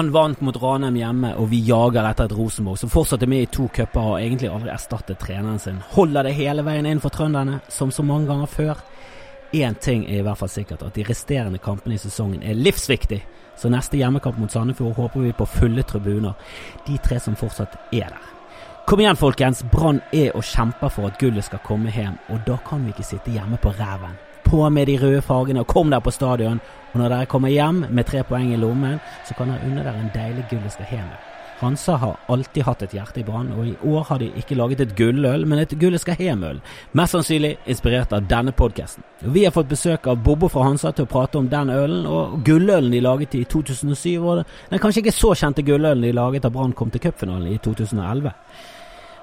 Brann vant mot Ranheim hjemme, og vi jager etter et Rosenborg som fortsatt er med i to cuper og egentlig aldri erstattet treneren sin. Holder det hele veien inn for trønderne, som så mange ganger før? Én ting er i hvert fall sikkert, at de resterende kampene i sesongen er livsviktig. Så neste hjemmekamp mot Sandefjord håper vi på fulle tribuner. De tre som fortsatt er der. Kom igjen, folkens. Brann er og kjemper for at gullet skal komme hjem, og da kan vi ikke sitte hjemme på ræven. På med de røde fargene og kom dere på stadion. Og når dere kommer hjem med tre poeng i lommen, så kan dere unne dere en deilig gullet skal. Hansa har alltid hatt et hjerte i Brann, og i år har de ikke laget et gulløl, men et gulliskahemøl. Mest sannsynlig inspirert av denne podkasten. Vi har fått besøk av Bobbo fra Hansa til å prate om den ølen, og gullølen de laget i 2007, og den kanskje ikke så kjente gullølen de laget da Brann kom til cupfinalen i 2011.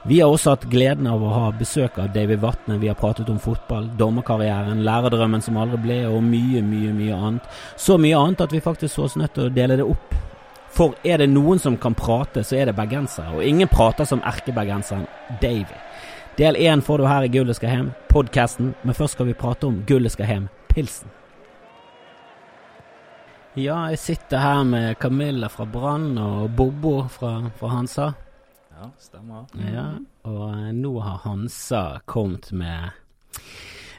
Vi har også hatt gleden av å ha besøk av David Vatne. Vi har pratet om fotball, dommerkarrieren, lærerdrømmen som aldri ble, og mye, mye, mye annet. Så mye annet at vi faktisk så oss nødt til å dele det opp. For er det noen som kan prate, så er det bergensere. Og ingen prater som erkebergenseren Davy. Del én får du her i Gullet skal hjem, podkasten. Men først skal vi prate om Gullet skal hjem, pilsen. Ja, jeg sitter her med Camilla fra Brann og Bobo fra, fra Hansa. Ja, stemmer. Ja, og eh, nå har Hansa kommet med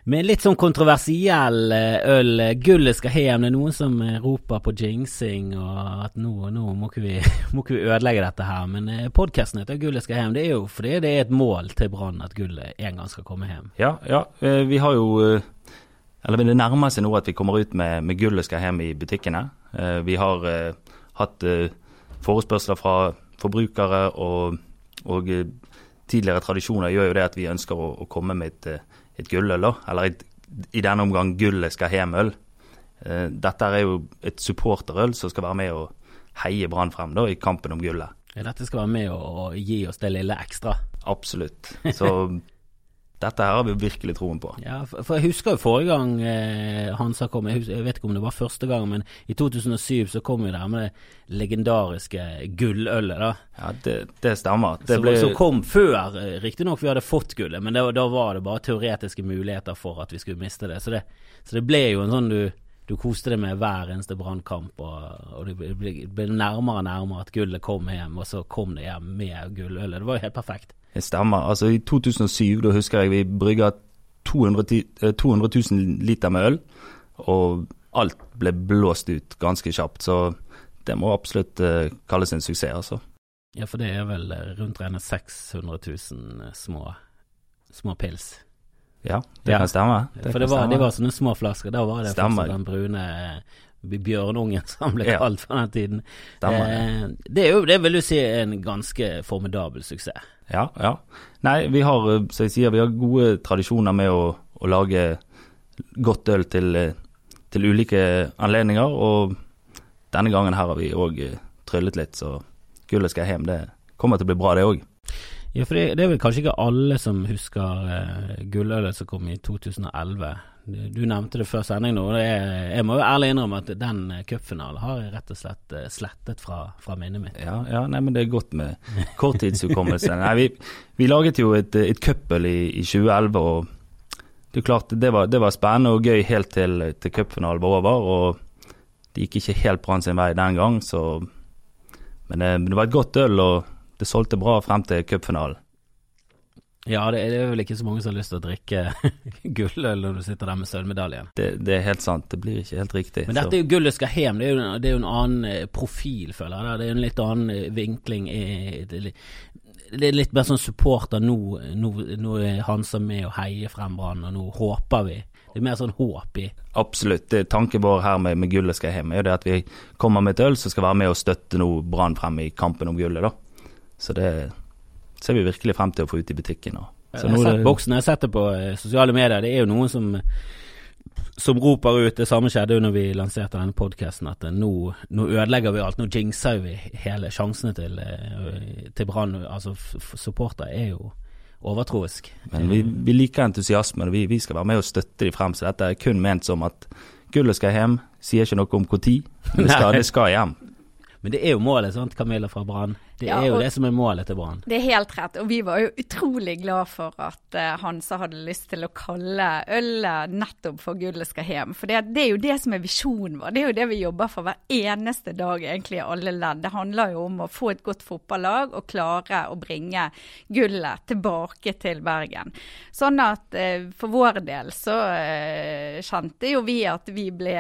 med litt sånn kontroversiell eh, øl. Gullet skal hjem. Det er noen som eh, roper på jinxing og at nå, nå må, ikke vi, må ikke vi ødelegge dette her. Men podkasten heter Gullet skal hjem. Det er jo fordi det er et mål til Brann at gullet en gang skal komme hjem. Ja, ja. Vi har jo Eller det nærmer seg nå at vi kommer ut med, med Gullet skal hjem i butikkene. Vi har hatt forespørsler fra forbrukere og og eh, tidligere tradisjoner gjør jo det at vi ønsker å, å komme med et, eh, et gulløl, eller et, i denne omgang gullet skal hjem-øl. Eh, dette er jo et supporterøl som skal være med å heie Brann frem da, i kampen om gullet. Ja, dette skal være med å, gi oss det lille ekstra? Absolutt. Så dette her har vi virkelig troen på. Ja, for, jeg husker jo forrige gang eh, Hansa kom, jeg, husker, jeg, vet ikke om det var første gang, men i 2007 så kom jo det her med det legendariske gullølet, da. Ja, det, det stemmer. Det ble... Som kom før, eh, riktignok vi hadde fått gullet, men det, da var det bare teoretiske muligheter for at vi skulle miste det. Så det, så det ble jo en sånn du du koste deg med hver eneste brannkamp, og, og det ble nærmere og nærmere at gullet kom hjem, og så kom det hjem med gullølet. Det var jo helt perfekt. Det stemmer. Altså I 2007 da husker jeg vi brygga 200, 200 000 liter med øl, og alt ble blåst ut ganske kjapt. Så det må absolutt uh, kalles en suksess, altså. Ja, for det er vel eh, rundt regnet 600 000 små, små pils. Ja, det ja. kan stemme. Det for det var, det var, sånne små flasker. Da var det den brune eh, bjørnungen som ble kalt på den tiden. Eh, det er jo, det vil du si, en ganske formidabel suksess. Ja, ja. Nei, vi har, eh, som jeg sier, vi har gode tradisjoner med å, å lage godt øl til, eh, til, ulike anledninger, og denne gangen her har vi òg tryllet litt, så gullet skal hjem. Det kommer til å bli bra, det òg. Ja, for det, det, er vel kanskje ikke alle som husker uh, gullølet som kom i 2011. Du, nevnte det før sending nå. og jeg må jo ærlig innrømme at den uh, cupfinalen har jeg rett og slett uh, slettet fra, fra, minnet mitt. Ja, ja, nei, men det er godt med korttidshukommelse. nei, vi, vi, laget jo et, et cupøl i, i, 2011, og det er klart det var, det var spennende og gøy helt til, til cupfinalen var over. og Det gikk ikke helt Brann sin vei den gang, så men, men det var et godt øl. og det solgte bra frem til cupfinalen. Ja, det er, vel ikke så mange som har lyst til å drikke gulløl når du sitter der med sølvmedaljen. Det, det, er helt sant, det blir ikke helt riktig. Men dette er jo gullet skal hjem, det er jo, det er jo en annen eh, profil, føler jeg. Det er jo en litt annen eh, vinkling. Det er litt mer sånn supporter nå, nå, nå er Hansa med og heier frem Brann, og nå håper vi. Det er mer sånn håp i. Absolutt. Tanken vår her med, med gullet skal hjem, er jo det at vi kommer med et øl som skal være med og støtte nå Brann frem i kampen om gullet, da. Så det ser vi virkelig frem til å få ut i butikken. Så jeg har sett boksen, jeg har sett det på eh, sosiale medier. Det er jo noen som, som roper ut Det samme skjedde jo når vi lanserte denne podkasten, at eh, nå, nå, ødelegger vi alt. Nå jinxer vi hele sjansene til, eh, til Brann. Altså, supporter er jo overtroisk. Men vi, vi liker entusiasmen, og vi, vi, skal være med og støtte de frem. Så dette er kun ment som at gullet skal hjem. Sier ikke noe om når, men det skal, det skal hjem. Men det er jo målet, sant, Camilla fra Brann? Det Ja, er jo det som er målet til Brann. Det er helt rett, og vi var jo utrolig glad for at eh, Hansa hadde lyst til å kalle ølet nettopp for 'Gullet skal hjem'. For det, det er jo det som er visjonen vår. Det er jo det vi jobber for hver eneste dag egentlig i alle ledd. Det handler jo om å få et godt fotballag og klare å bringe gullet tilbake til Bergen. Sånn at eh, for vår del så eh, kjente jo vi at vi ble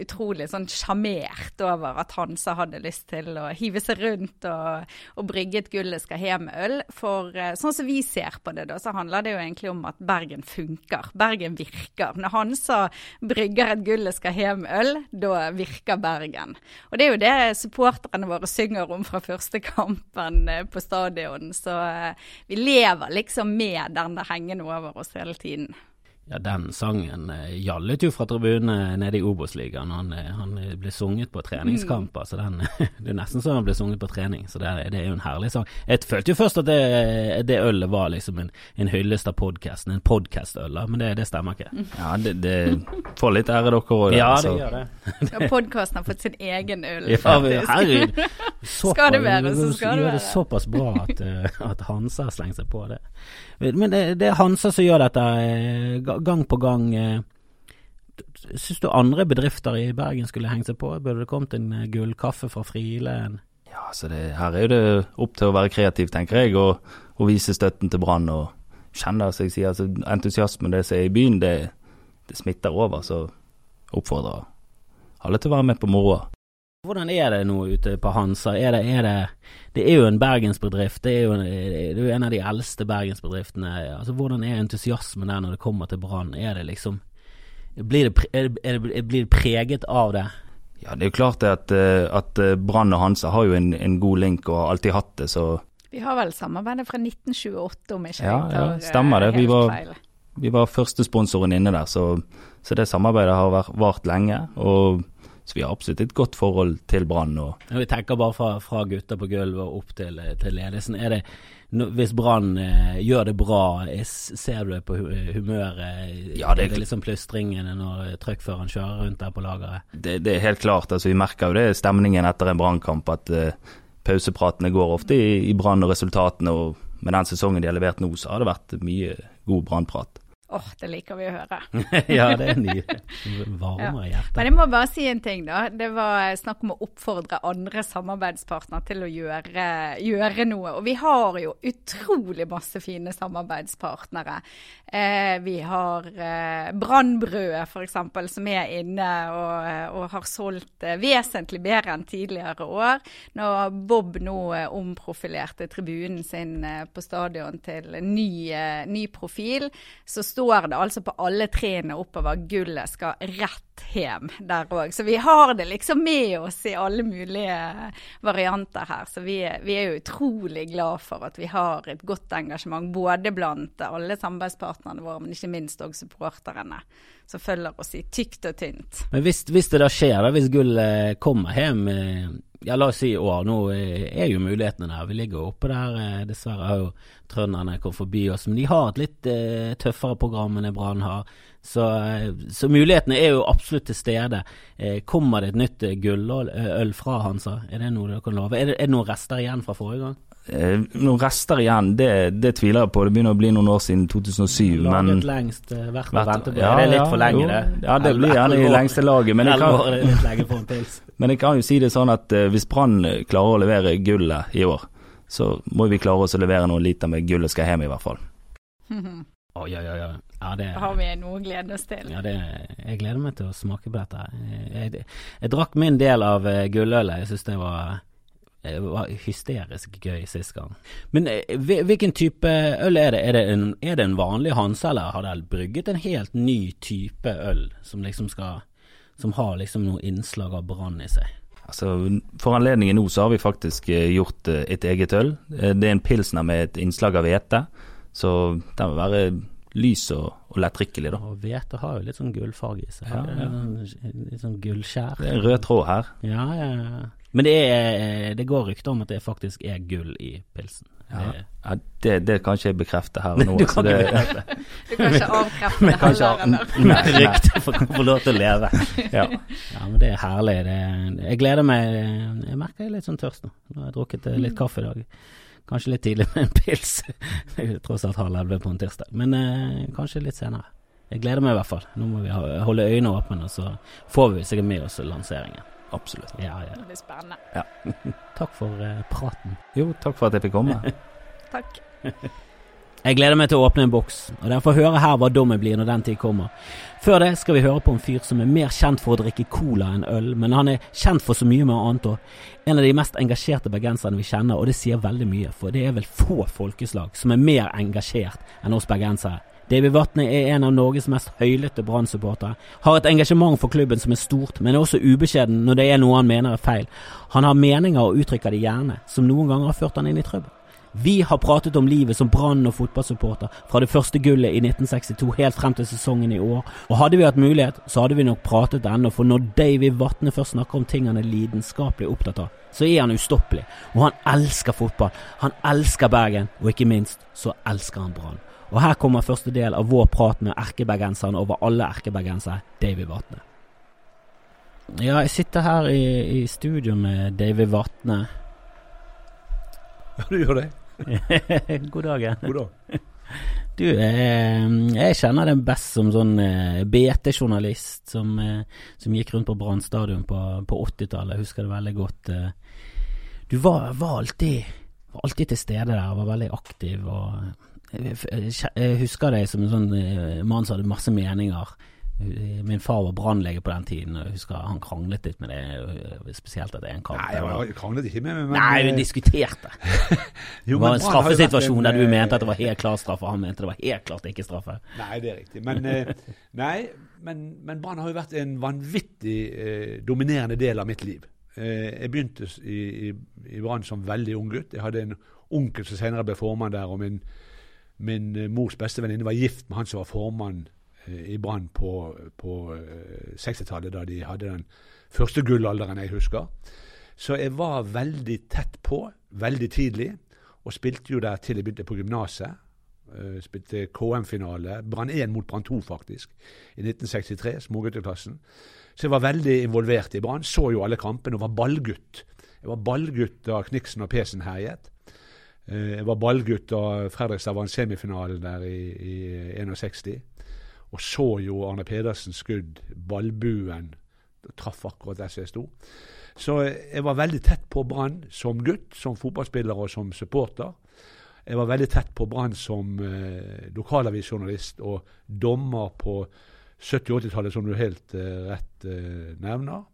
utrolig sånn sjarmert over at Hansa hadde lyst til å hive seg rundt og og brygge et gullet skal hjem-øl. For eh, sånn som vi ser på det, da, så handler det jo egentlig om at Bergen funker. Bergen virker. Når Hansa brygger et gullet skal hjem-øl, da virker Bergen. Og det er jo det supporterne våre synger om fra første kampen eh, på stadion. Så eh, vi lever liksom med den der hengende over oss hele tiden. Ja, den sangen eh, gjallet jo fra tribunene nede i Obos-ligaen. Han, eh, han eh, ble sunget på treningskamper, så den, det er nesten så han ble sunget på trening. Så det er, det er jo en herlig sang. Jeg følte jo først at det, det ølet var liksom en, en hyllest av podkasten, en podkastøl, men det, det stemmer ikke. Ja, det, det får litt ære dere òg. Ja, det gjør det. ja, podkasten har fått sin egen øl, Ja, faktisk. herregud. Skal det være, så skal det være. gjør det såpass bra at, at Hansa har slengt seg på det. Men det, det er Hansa som gjør dette eh, gang på gang. eh. Syns du andre bedrifter i Bergen skulle hengt seg på? Burde det kommet en eh, gullkaffe fra Friele? Ja, så det, her er det opp til å være kreativ, tenker jeg, og, og vise støtten til Brann. Og kjenne, som jeg sier, altså, entusiasmen det som er i byen, det, det smitter over. Så oppfordrer alle til å være med på moroa. Hvordan er det nå ute på Hansa? Er det, er det, det er jo en bergensbedrift. Det er jo, det er en av de eldste bergensbedriftene. Altså, hvordan er entusiasmen der når det kommer til Brann? Er det liksom blir det, er blir det preget av det? Ja, det er jo klart det at, eh, at eh, Brann og Hansa har jo en, en god link og har alltid hatt det, så Vi har vel samarbeidet fra 1928, om ikke Ja, jeg tar ja, eh, stemmer det. Vi var- feil. vi var første sponsoren inne der, så, så det samarbeidet har vært, vart lenge. Og så vi har absolutt et godt forhold til Brann. og Når vi tenker bare fra, fra gutter på gulvet og opp til, til ledelsen, er det hvis Brann eh, gjør det bra, er, ser du det på humøret? Ja, det er er det liksom plystringene når trøkkføreren kjører rundt der på lageret? det, det er helt klart. altså Vi merker jo det stemningen etter en brannkamp, at eh, pausepratene går ofte i, i Brann og resultatene. og Med den sesongen de har levert nå, så har det vært mye god brannprat. Åh, det liker vi å høre. ja, det er ny. Varmer i hjertet. Men jeg må bare si en ting, da. Det var snakk om å oppfordre andre samarbeidspartnere til å gjøre, gjøre noe. Og vi har jo utrolig masse fine samarbeidspartnere. Eh, vi har eh, Brannbrødet f.eks., som er inne og, og har solgt eh, vesentlig bedre enn tidligere år. Når Bob nå eh, omprofilerte tribunen sin eh, på stadion til ny, eh, ny profil, så står det altså på alle trærne oppover 'gullet skal rett hjem' der òg. Så vi har det liksom med oss i alle mulige varianter her. Så vi, er- vi er jo utrolig glad for at vi har et godt engasjement både blant alle samarbeidspartnerne våre, men ikke minst òg supporterne, som følger oss i tykt og tynt. Men hvis, hvis det da skjer, da, hvis gull eh, kommer hjem eh, Ja, la oss si i år. Nå eh, er jo mulighetene der. Vi ligger oppe der. eh, Dessverre har jo trønderne kommet forbi oss. Men de har et litt eh, tøffere program enn Brann har. Så, eh, så mulighetene er jo absolutt til stede. Eh, kommer det et nytt gulløl øl fra Hansa? Er det noe dere kan love? Er det, er det noen rester igjen fra forrige gang? Eh, noen rester igjen, det, det tviler jeg på. Det begynner å bli noen år siden 2007. men... Laget lengst, eh, verdt å vente på. ja, er det litt ja, for lenge, jo. det? Ja, det blir gjerne i lengste laget. Men jeg, er kan, litt men jeg kan jo si det sånn at eh, hvis Brann klarer å levere gullet i år, så må vi klare oss å levere noen liter med gullet skal hjem, i hvert fall. Oi, oi, oi. Ja, det har vi noe å glede oss til. Ja, det, jeg gleder meg til å smake på dette. Jeg, jeg, jeg drakk min del av gullølet. Jeg syns det var, eh, var hysterisk gøy sist gang. Men eh, hvilken type øl er det? Er det en, er det en vanlig Hansa, eller har dere brygget en helt ny type øl som liksom skal Som har liksom noe innslag av brann i seg? Altså, For anledningen nå så har vi faktisk eh, gjort et eget øl. Det er en pilsner med et innslag av hvete, så den vil være lys og, og lettdrikkelig, da. Og hvete har jo litt sånn gullfarge i seg. Ja, ja. Litt sånn gullskjær. Det er en rød tråd her. Ja, ja, ja. Men det, er, det går rykter om at det faktisk er gull i pilsen. Ja, Det- ja det, det kan ikke jeg bekrefte her og nå. Du kan det, ikke bekrefte. Du kan ikke avkrefte det heller. eller? Nei, nei. Ryktet for å få lov til å leve. Ja. Ja, men det er herlig. Det, jeg gleder meg. Jeg merker jeg er litt sånn tørst nå. Nå har jeg drukket eh, litt kaffe i dag. Kanskje litt tidlig med en pils. Det er tross alt halv elleve på en tirsdag. Men eh, kanskje litt senere. Jeg gleder meg i hvert fall. Nå må vi holde øynene åpne, og så får vi sikkert med oss lanseringen. Absolutt. Ja, ja. Det blir spennende. Takk for uh, praten. Jo, takk for at jeg fikk komme. Takk. Jeg gleder meg til å åpne en boks, og dere får høre her hva dommen blir når den tid kommer. Før det skal vi høre på en fyr som er mer kjent for å drikke cola enn øl, men han er kjent for så mye med annet òg. En av de mest engasjerte bergenserne vi kjenner, og det sier veldig mye, for det er vel få folkeslag som er mer engasjert enn oss bergensere. David Vatne er en av Norges mest høylytte Brann-supportere. Har et engasjement for klubben som er stort, men er også ubeskjeden når det er noe han mener er feil. Han har meninger og uttrykker det gjerne, som noen ganger har ført han inn i trøbbel. Vi har pratet om livet som Brann- og fotballsupporter fra det første gullet i 1962 helt frem til sesongen i år, og hadde vi hatt mulighet, så hadde vi nok pratet ennå, for når David Vatne først snakker om ting han er lidenskapelig opptatt av, så er han ustoppelig, og han elsker fotball, han elsker Bergen, og ikke minst så elsker han Brann. Og her kommer første del av vår prat med erkebergenseren over alle erkebergensere, David Vatne. Ja, jeg sitter her i, i studio med David Vatne. Ja, du gjør det. God dag. God dag. Du, eh, jeg kjenner deg best som sånn eh, BT-journalist som, eh, som gikk rundt på Brann stadion på, på 80-tallet. Jeg husker det veldig godt. Eh. Du var, var, alltid, var alltid til stede der, var veldig aktiv. og jeg, jeg, jeg husker deg som en sånn eh, mann som hadde masse meninger. Eh, Min far var brannlege på den tiden, og jeg husker han kranglet litt med det. eh, Spesielt at det en kamp. Nei, jeg var- jeg kranglet ikke med meg, men Nei, vi eh, diskuterte. jo, Det var en straffesituasjon en, der du eh, mente at det var helt klar straffe, og han mente det var helt klart ikke straffe. Nei, det er riktig. Men, eh, nei, men, men Brann har jo vært en vanvittig eh, dominerende del av mitt liv. Eh, jeg begynte i, i, i Brann som veldig ung gutt. Jeg hadde en onkel som senere ble formann der, og min, min eh, mors beste venninne var gift med han som var formann eh, i Brann på, på eh, 60-tallet, da de hadde den første gullalderen jeg husker. Så jeg var veldig tett på, veldig tidlig, og spilte jo der til jeg begynte på gymnaset. Spilte KM-finale. Brann 1 mot Brann 2, faktisk, i 1963. Smågutteklassen. Så jeg var veldig involvert i Brann. Så jo alle kampene og var ballgutt. Jeg var ballgutt da Kniksen og Pesen herjet. Eh, jeg var ballgutt da Fredrikstad vant semifinalen der i, i 61. Og så jo Arne Pedersens skudd, ballbuen, traff akkurat der som jeg sto. Så jeg var veldig tett på Brann som gutt, som fotballspiller og som supporter. Jeg var veldig tett på Brann som eh, lokalavisjournalist og dommer på 70-80-tallet, som du helt eh, rett eh, nevner.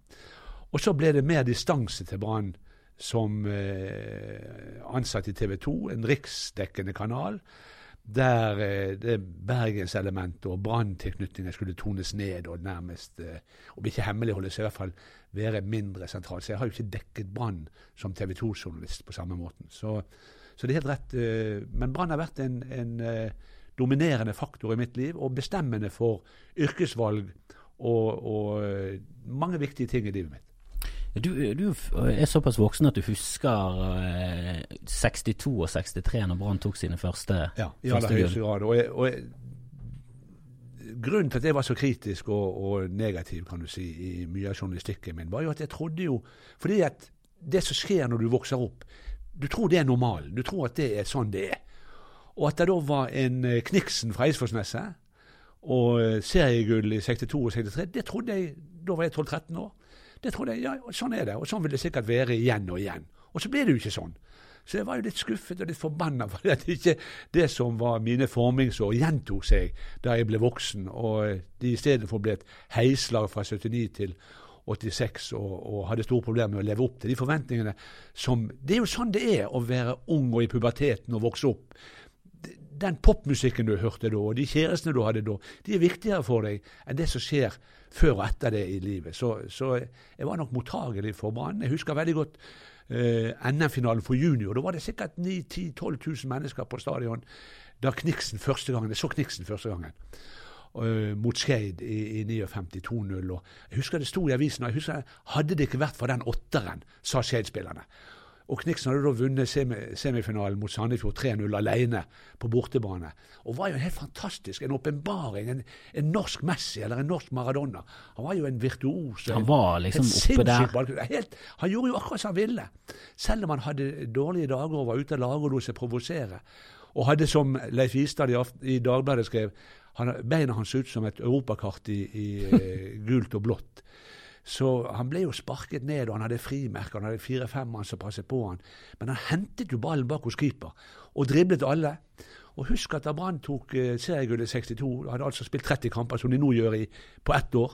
Og så ble det mer distanse til Brann som eh, ansatt i TV 2, en riksdekkende kanal, der eh, det bergenselementet og branntilknytninger skulle tones ned og nærmest, eh, om ikke hemmeligholdes, i hvert fall være mindre sentralt. Så jeg har jo ikke dekket Brann som TV 2-journalist på samme måten. Så, så det er helt rett. Men Brann har vært en, en dominerende faktor i mitt liv, og bestemmende for yrkesvalg og, og mange viktige ting i livet mitt. Du, du er såpass voksen at du husker eh, 62 og 63 når Brann tok sine første, Ja, i aller høyeste grad. Og, jeg, og jeg, grunnen til at jeg var så kritisk og, og negativ kan du si, i mye av journalistikken min, var jo at jeg trodde jo Fordi at det som skjer når du vokser opp Du tror det er normalen. Du tror at det er sånn det er. Og at det da var en eh, Kniksen fra Eidsvollsneset og eh, seriegull i 62 og 63, det trodde jeg Da var jeg 12-13 år. Det trodde jeg, ja, Sånn er det. Og sånn vil det sikkert være igjen og igjen. Og så ble det jo ikke sånn. Så jeg var jo litt skuffet og litt forbanna for at ikke det som var mine formingsår, gjentok seg da jeg ble voksen, og de istedenfor ble et heislag fra 79 til 86 og, og hadde store problemer med å leve opp til de forventningene som Det er jo sånn det er å være ung og i puberteten og vokse opp. Den popmusikken du hørte da, og de kjærestene du hadde da, de er viktigere for deg enn det som skjer før og etter det i livet. Så, så jeg var nok mottagelig for Brann. Jeg husker veldig godt eh, NM-finalen for junior. Da var det sikkert 9 10 12 000 mennesker på stadion da Kniksen første gangen, jeg så Kniksen første gangen. uh, mot Skeid i, i 59 2-0. Jeg husker det sto i avisen, og jeg husker hadde det ikke vært for den åtteren, sa Skeid-spillerne. Og Kniksen hadde da vunnet semifinalen mot Sandefjord 3-0 alene på bortebane. Og var jo en helt fantastisk, en åpenbaring. En, en, norsk Messi eller en norsk Maradona. Han var jo en virtuos. Han var liksom oppe der. Helt, han gjorde jo akkurat som han ville. Selv om han hadde dårlige dager og var ute av laget og lot seg provosere. Og hadde, som Leif Istad i, i Dagbladet skrev, han, beina hans ut som et europakart i, i uh, gult og blått. Så han ble jo sparket ned, og han hadde frimerker. Han hadde fire-fem mann som passet på han. Men han hentet jo ballen bak hos keeper, og driblet alle. Og husk at da Brann tok eh, seriegullet i 62, hadde altså spilt 30 kamper, som de nå gjør i, på ett år,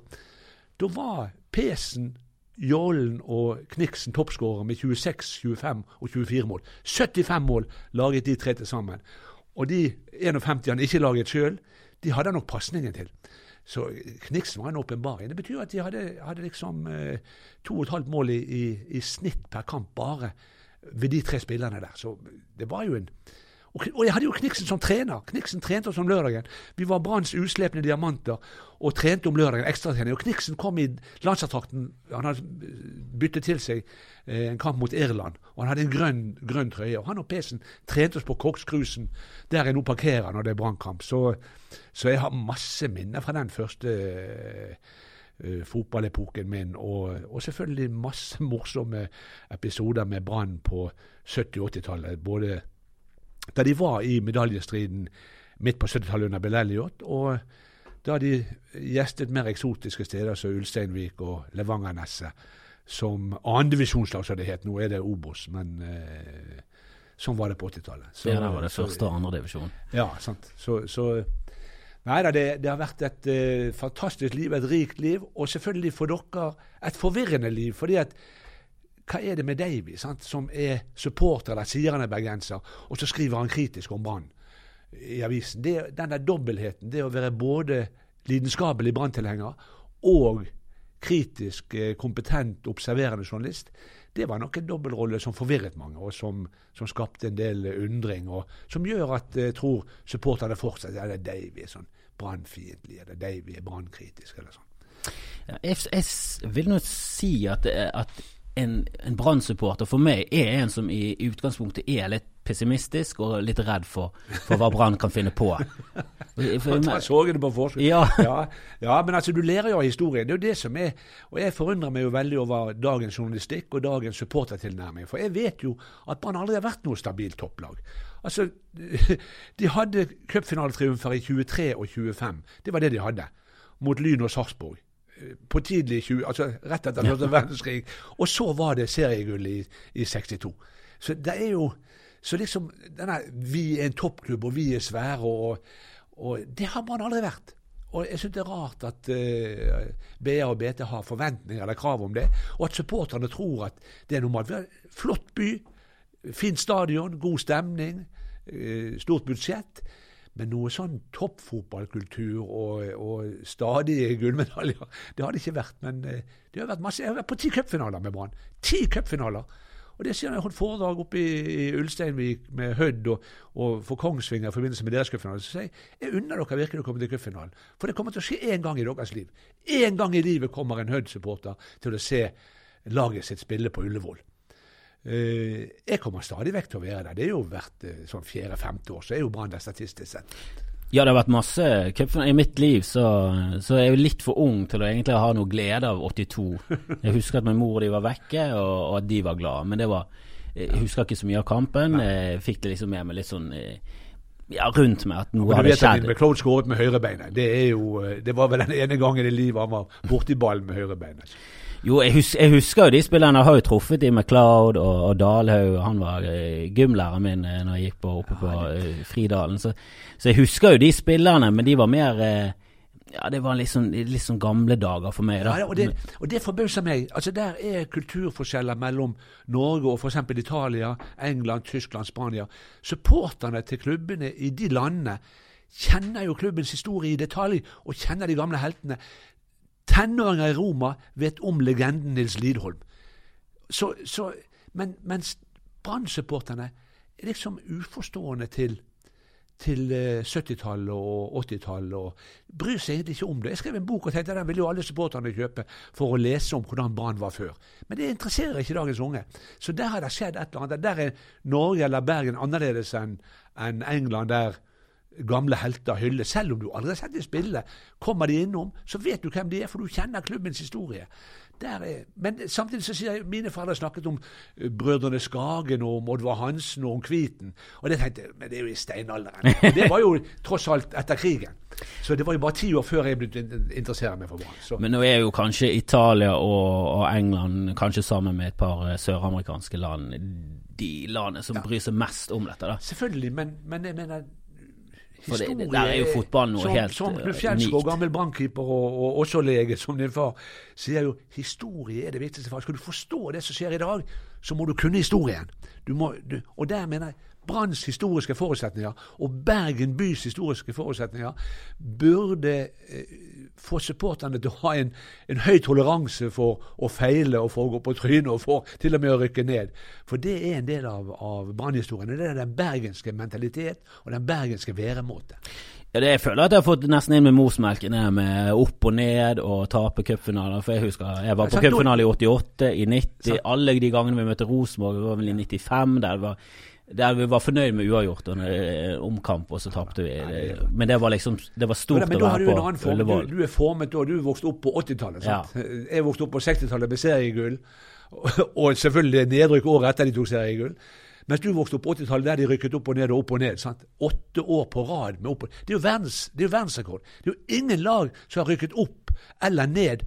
da var Pesen, Jollen og Kniksen toppskårer med 26, 25 og 24 mål. 75 mål laget de tre til sammen. Og de 51 han ikke laget sjøl, de hadde nok pasningen til. Så Kniksen var en åpenbaring. Det betyr at de hadde, hadde liksom eh, to og et halvt mål i, i, i, snitt per kamp bare ved de tre spillerne der. Så det var jo en og, og jeg hadde jo Kniksen som trener. Kniksen trente oss om lørdagen. Vi var Branns uslepne diamanter og trente om lørdagen ekstratrening. Og Kniksen kom i landslagstrakten. Han hadde byttet til seg eh, en kamp mot Irland, og han hadde en grønn, grønn trøye. Og han og Pesen trente oss på Kokskrusen, der jeg nå parkerer når det er Brannkamp. Så, så, jeg har masse minner fra den første uh, fotballepoken min, og, og, selvfølgelig masse morsomme episoder med Brann på 70-80-tallet. Både da de var i medaljestriden midt på 70-tallet under Bill Elliot, og da de gjestet mer eksotiske steder som Ulsteinvik og Levangerneset som andredivisjonslag, som det het. Nå er det Obos, men eh, sånn var det på 80-tallet. Ja, det var det første og andredivisjon. Ja, sant. Så, så Nei da, det, det, har vært et eh, fantastisk liv, et rikt liv, og selvfølgelig for dere et forvirrende liv. fordi at hva er det med Davy, som er supporter eller sier han er bergenser, og så skriver han kritisk om Brann i avisen? Det, den der dobbeltheten, det å være både lidenskapelig Brann-tilhenger og kritisk, eh, kompetent, observerende journalist, det var nok en dobbeltrolle som forvirret mange, og som, som, skapte en del undring. Og som gjør at jeg tror supporterne fortsatt ja, det er Davy er sånn brannfiendtlig, eller Davy er brannkritisk, eller sånn. Ja, jeg, jeg, vil nå si at, at en, en Brann-supporter for meg er en som i, utgangspunktet er litt pessimistisk og litt redd for, for hva Brann kan finne på. Jeg så det på forskudd. Ja. ja. ja, men altså, du lærer jo av historien. Det er jo det som er Og jeg forundrer meg jo veldig over dagens journalistikk og dagens supportertilnærming. For jeg vet jo at Brann aldri har vært noe stabilt topplag. Altså, De hadde cupfinaletriumfer i 23 og 25. Det var det de hadde. Mot Lyn og Sarpsborg på tidlig 20, altså rett etter første verdenskrig. Og så var det seriegull i, i 62. Så det er jo så liksom denne, Vi er en toppklubb, og vi er svære, og, og det har man aldri vært. Og jeg syns det er rart at uh, eh, BA og BT har forventninger eller krav om det, og at supporterne tror at det er normalt. Vi har flott by, fint stadion, god stemning, uh, stort budsjett. Men noe sånn toppfotballkultur og, og stadige gullmedaljer, det har det ikke vært. Men eh, det har vært masse. Jeg har vært på ti cupfinaler med Brann. Ti cupfinaler! Og det sier jeg holdt foredrag oppe i, i Ulsteinvik med Hødd og, og for Kongsvinger i forbindelse med deres cupfinale. Så sier jeg jeg unner dere virkelig å komme til cupfinalen. For det kommer til å skje én gang i deres liv. Én gang i livet kommer en Hødd-supporter til å se laget sitt spille på Ullevål. Uh, jeg kommer stadig vekk til å være der. Det er jo hvert uh, sånn fjerde-femte år, så er jo Brann der statistisk sett. Ja, det har vært masse cupfinaler. I mitt liv så, så er jeg jo litt for ung til å egentlig ha noe glede av 82. Jeg husker at min mor og de var vekke, og, og at de var glade. Men det var Jeg husker ikke så mye av kampen. Jeg fikk det liksom med meg litt sånn eh, ja, rundt meg at noe hadde skjedd. Du vet at McLeod skåret med høyrebeinet. Det, er jo, det var vel den ene gangen i livet han var borti ballen med høyrebeinet. Jo, jeg, hus jeg, husker jo de spillerne. Jeg har jo truffet de med Cloud og, og Dalhaug. Han var uh, gymlæreren min uh, når jeg gikk på, oppe på uh, Fridalen. Så, så, jeg husker jo de spillerne, men de var mer ja, det var liksom, sånn gamle dager for meg. da. Ja, og Det, og det forbauser meg. Altså, Der er kulturforskjeller mellom Norge og f.eks. Italia, England, Tyskland, Spania. Supporterne til klubbene i de landene kjenner jo klubbens historie i detalj, og kjenner de gamle heltene. Tenåringer i Roma vet om legenden Nils Lidholm. Så, så, men, mens Brann-supporterne er liksom uforstående til, til eh, 70-tallet og 80-tallet. og Bryr seg egentlig ikke om det. Jeg skrev en bok og tenkte den ville jo alle supporterne kjøpe for å lese om hvordan Brann var før. Men det interesserer ikke dagens unge. Så der har det skjedd et eller annet. Der er Norge eller Bergen annerledes enn England, der gamle helter hylles. Selv om du aldri har sett dem spille, kommer de innom, så vet du hvem de er, for du kjenner klubbens historie. Der er, men samtidig så sier jeg mine foreldre snakket om eh, brødrene Skagen og om Oddvar Hansen og om Kviten. Og det tenkte jeg, men det er jo i steinalderen. Og det var jo tross alt etter krigen. Så det var jo bare ti år før jeg begynte å interessere meg for Brann. Så- Men nå er jo kanskje Italia og, og England, kanskje sammen med et par eh, søramerikanske land, de landene som bryr seg mest om dette. da. Selvfølgelig, men, men jeg mener For det- det- der er jo fotball noe som, helt, Som eh, Fjellskog, unikt. gammel brannkeeper og, og også lege, som din far, sier jo historie er det viktigste. for Skal du forstå det som skjer i dag, så må du kunne historien. Du må, du, og der mener jeg Branns historiske forutsetninger og Bergen bys historiske forutsetninger burde eh, få supporterne til å ha en, en høy toleranse for å feile og for å gå på trynet og for til og med å rykke ned. For det er en del av, av Brann-historien. Det er den bergenske mentalitet og den bergenske væremåte. Ja, det, jeg føler at jeg har fått nesten inn med morsmelken her med opp og ned og tape cupfinaler. For jeg husker jeg var på cupfinale i 88, i 90, Sant. alle de gangene vi møtte Rosenborg, det var vel i 95, der, det var, der vi var fornøyd med uavgjort og omkamp, og så tapte vi. Det- Men det var liksom Det var stort men å da har være du en på form. Ullevål. Du, du er formet da. Du vokste opp på 80-tallet. Ja. Jeg vokste opp på 60-tallet med seriegull. Og, selvfølgelig nedrykk året etter de tok seriegull. Mens du vokste opp på 80-tallet der de rykket opp og ned og opp og ned. sant? Åtte år på rad med opp og er verdens, det er jo verdensrekord. Det er jo ingen lag som har rykket opp eller ned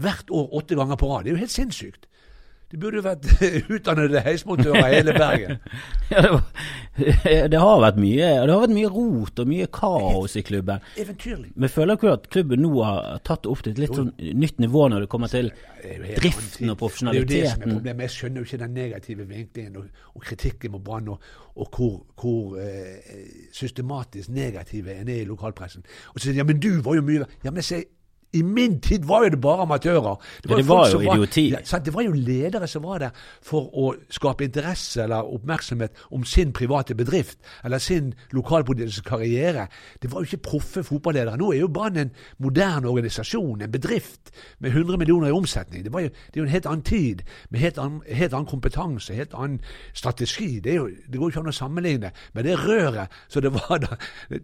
hvert år åtte ganger på rad. Det er jo helt sinnssykt. Det burde jo vært utdannede heismontører i hele Bergen. Ja, det, var, det har vært mye Det har vært mye rot og mye kaos i klubben. Eventyrlig. Men føler ikke at klubben nå har tatt opp til et litt sånn nytt nivå når det kommer til driften og profesjonaliteten. Det er jo det som er problemet. Jeg skjønner jo ikke den negative vinklingen og, og kritikken mot Brann, og, og hvor, hvor eh, systematisk negative en er i lokalpressen. Og så sier de ja, men du var jo mye Ja, men jeg sier i min tid var jo det bare amatører. Det folk var jo idioti. Ja, det var jo ledere som var der for å skape interesse eller oppmerksomhet om sin private bedrift eller sin lokalpolitiske karriere. Det var jo ikke proffe fotballedere. Nå er jo Brann en moderne organisasjon, en bedrift med 100 millioner i omsetning. Det, var jo, det er jo en helt annen tid, med helt annen, helt annen kompetanse, helt annen strategi. Det, jo, det går jo ikke an å sammenligne med det røret som det var da.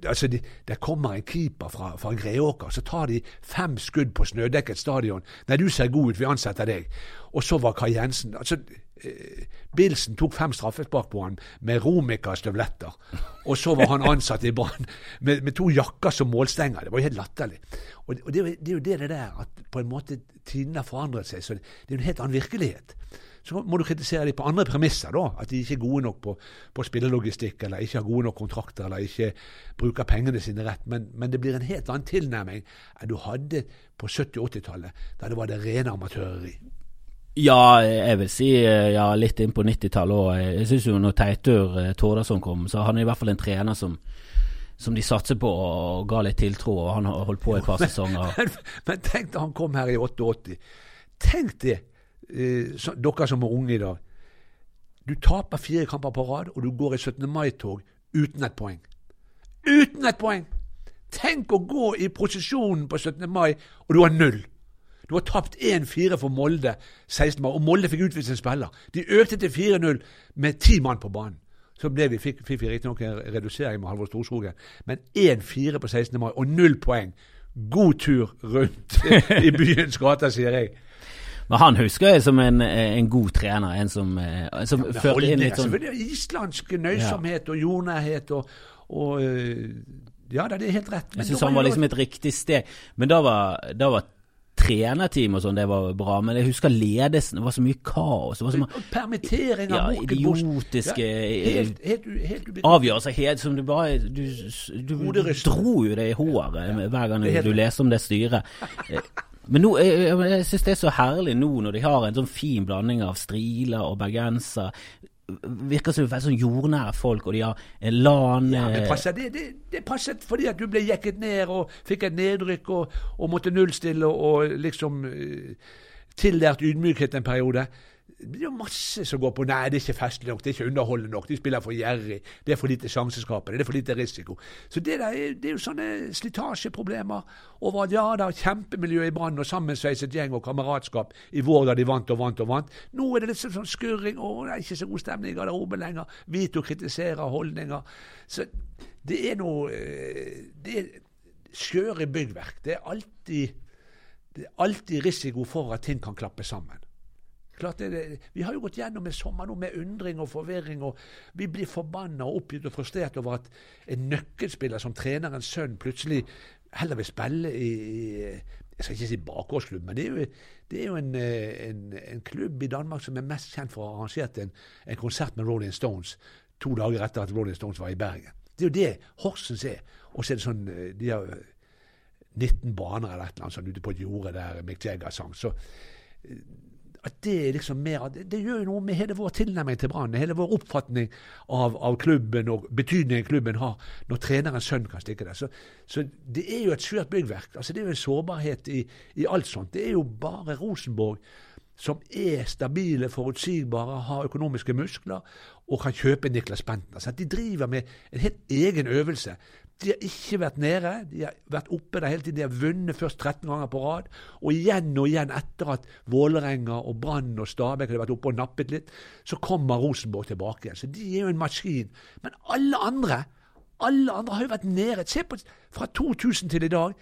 Altså, de, der kommer en keeper fra, fra Greåker, så tar de fem skudd på snødekket stadion. Nei, du ser god ut, vi ansetter deg. Og så var Kai Jensen altså, eh, Bilsen tok fem straffespark på han med Romica-støvletter. Og så var han ansatt i Brann med, med to jakker som målstenger. Det var jo helt latterlig. Og, og det, det er jo det det der at på en måte tidene har forandret seg. Så det, det er jo en helt annen virkelighet. Så må du kritisere dem på andre premisser, da. At de ikke er gode nok på, på spillelogistikk, eller ikke har gode nok kontrakter, eller ikke bruker pengene sine rett. Men, men det blir en helt annen tilnærming enn du hadde på 70- og 80-tallet, da det var det rene amatøreri. Ja, jeg vil si eh, ja, litt inn på 90-tallet òg. Jeg syns jo når Teitur eh, Tordasson kom, så han er i hvert fall en trener som som de satser på og ga litt tiltro, og han har holdt på et par sesonger. Men, men tenk da han kom her i 88. Tenk det, så, dere som er unge i dag. Du taper fire kamper på rad, og du går i 17. mai-tog uten et poeng. Uten et poeng! Tenk å gå i prosesjonen på 17. mai, og du har null. Du har tapt 1-4 for Molde 16 mai, og Molde fikk utvist en spiller. De økte til 4-0 med ti mann på banen. Så ble vi, fikk, fikk vi riktignok en redusering med Halvor Storskogen, men 1-4 på 16. mai og null poeng. God tur rundt i byens gater, sier jeg. Men han husker jeg som en, en god trener, en som, eh, som ja, førte inn litt sånn selvfølgelig. Islandsk nøysomhet og jordnærhet og, og øh, Ja det er helt rett. Men Jeg syns han var liksom et riktig sted. Men da var, da var trenerteam og sånn, det var bra. Men jeg husker ledelsen. Det var så mye kaos. Det var så mye Og Permitteringer, ja, idiotiske ja, avgjørelser helt som du bare Du, du, du dro jo det i håret ja, hver gang er du leste om det styret. Men nå, jeg, jeg, syns det er så herlig nå når de har en sånn fin blanding av striler og bergenser. Virker som veldig sånn jordnære folk, og de har en LAN Ja, men eh, passer, det, det, det passet fordi at du ble jekket ned og fikk et nedrykk og, og måtte nullstille og, og liksom eh, tillært ydmykhet en periode. Det er masse som går på nei, det er ikke festlig nok, det er ikke underholdende nok, de spiller for gjerrig, det er for lite sjanseskapende, det er for lite risiko. Så det, der er, det er jo sånne slitasjeproblemer over at ja, er kjempemiljø i Brann og sammensveiset gjeng og kameratskap i vår da de vant og vant og vant. Nå er det litt sånn skurring, å, det er ikke så god stemning i garderoben lenger, Vito kritiserer holdninger. Så det er noe eh, Det er skjøre byggverk. Det er alltid det er alltid risiko for at ting kan klappe sammen. Klart det, vi har jo gått gjennom en sommer nå med undring og forvirring, og vi blir forbanna og oppgitt og frustrert over at en nøkkelspiller som trenerens sønn plutselig heller vil spille i, jeg skal ikke si bakgårdsklubb, men det er jo, det er jo en, en, en, klubb i Danmark som er mest kjent for å ha arrangert en, en, konsert med Rolling Stones to dager etter at Rolling Stones var i Bergen. Det er jo det Horsens er. Og så er det sånn De har 19 baner eller et eller annet sånt ute på et jorde der Mick Jagger sang. Så at det liksom mer, det, det, gjør noe med hele vår tilnærming til Brann, hele vår oppfatning av, av, klubben og betydningen klubben har når trenerens sønn kan stikke der. Så, så, det er jo et svært byggverk. altså Det er jo en sårbarhet i, i, alt sånt. Det er jo bare Rosenborg som er stabile, forutsigbare, har økonomiske muskler og kan kjøpe Niklas Bentner. Så de driver med en helt egen øvelse de har ikke vært nede, de har vært oppe der hele tiden. De har vunnet først 13 ganger på rad. Og igjen og igjen etter at Vålerenga og Brann og Stabæk hadde vært oppe og nappet litt, så kommer Rosenborg tilbake igjen. Så de er jo en maskin. Men alle andre alle andre har jo vært nede. Se på fra 2000 til i dag.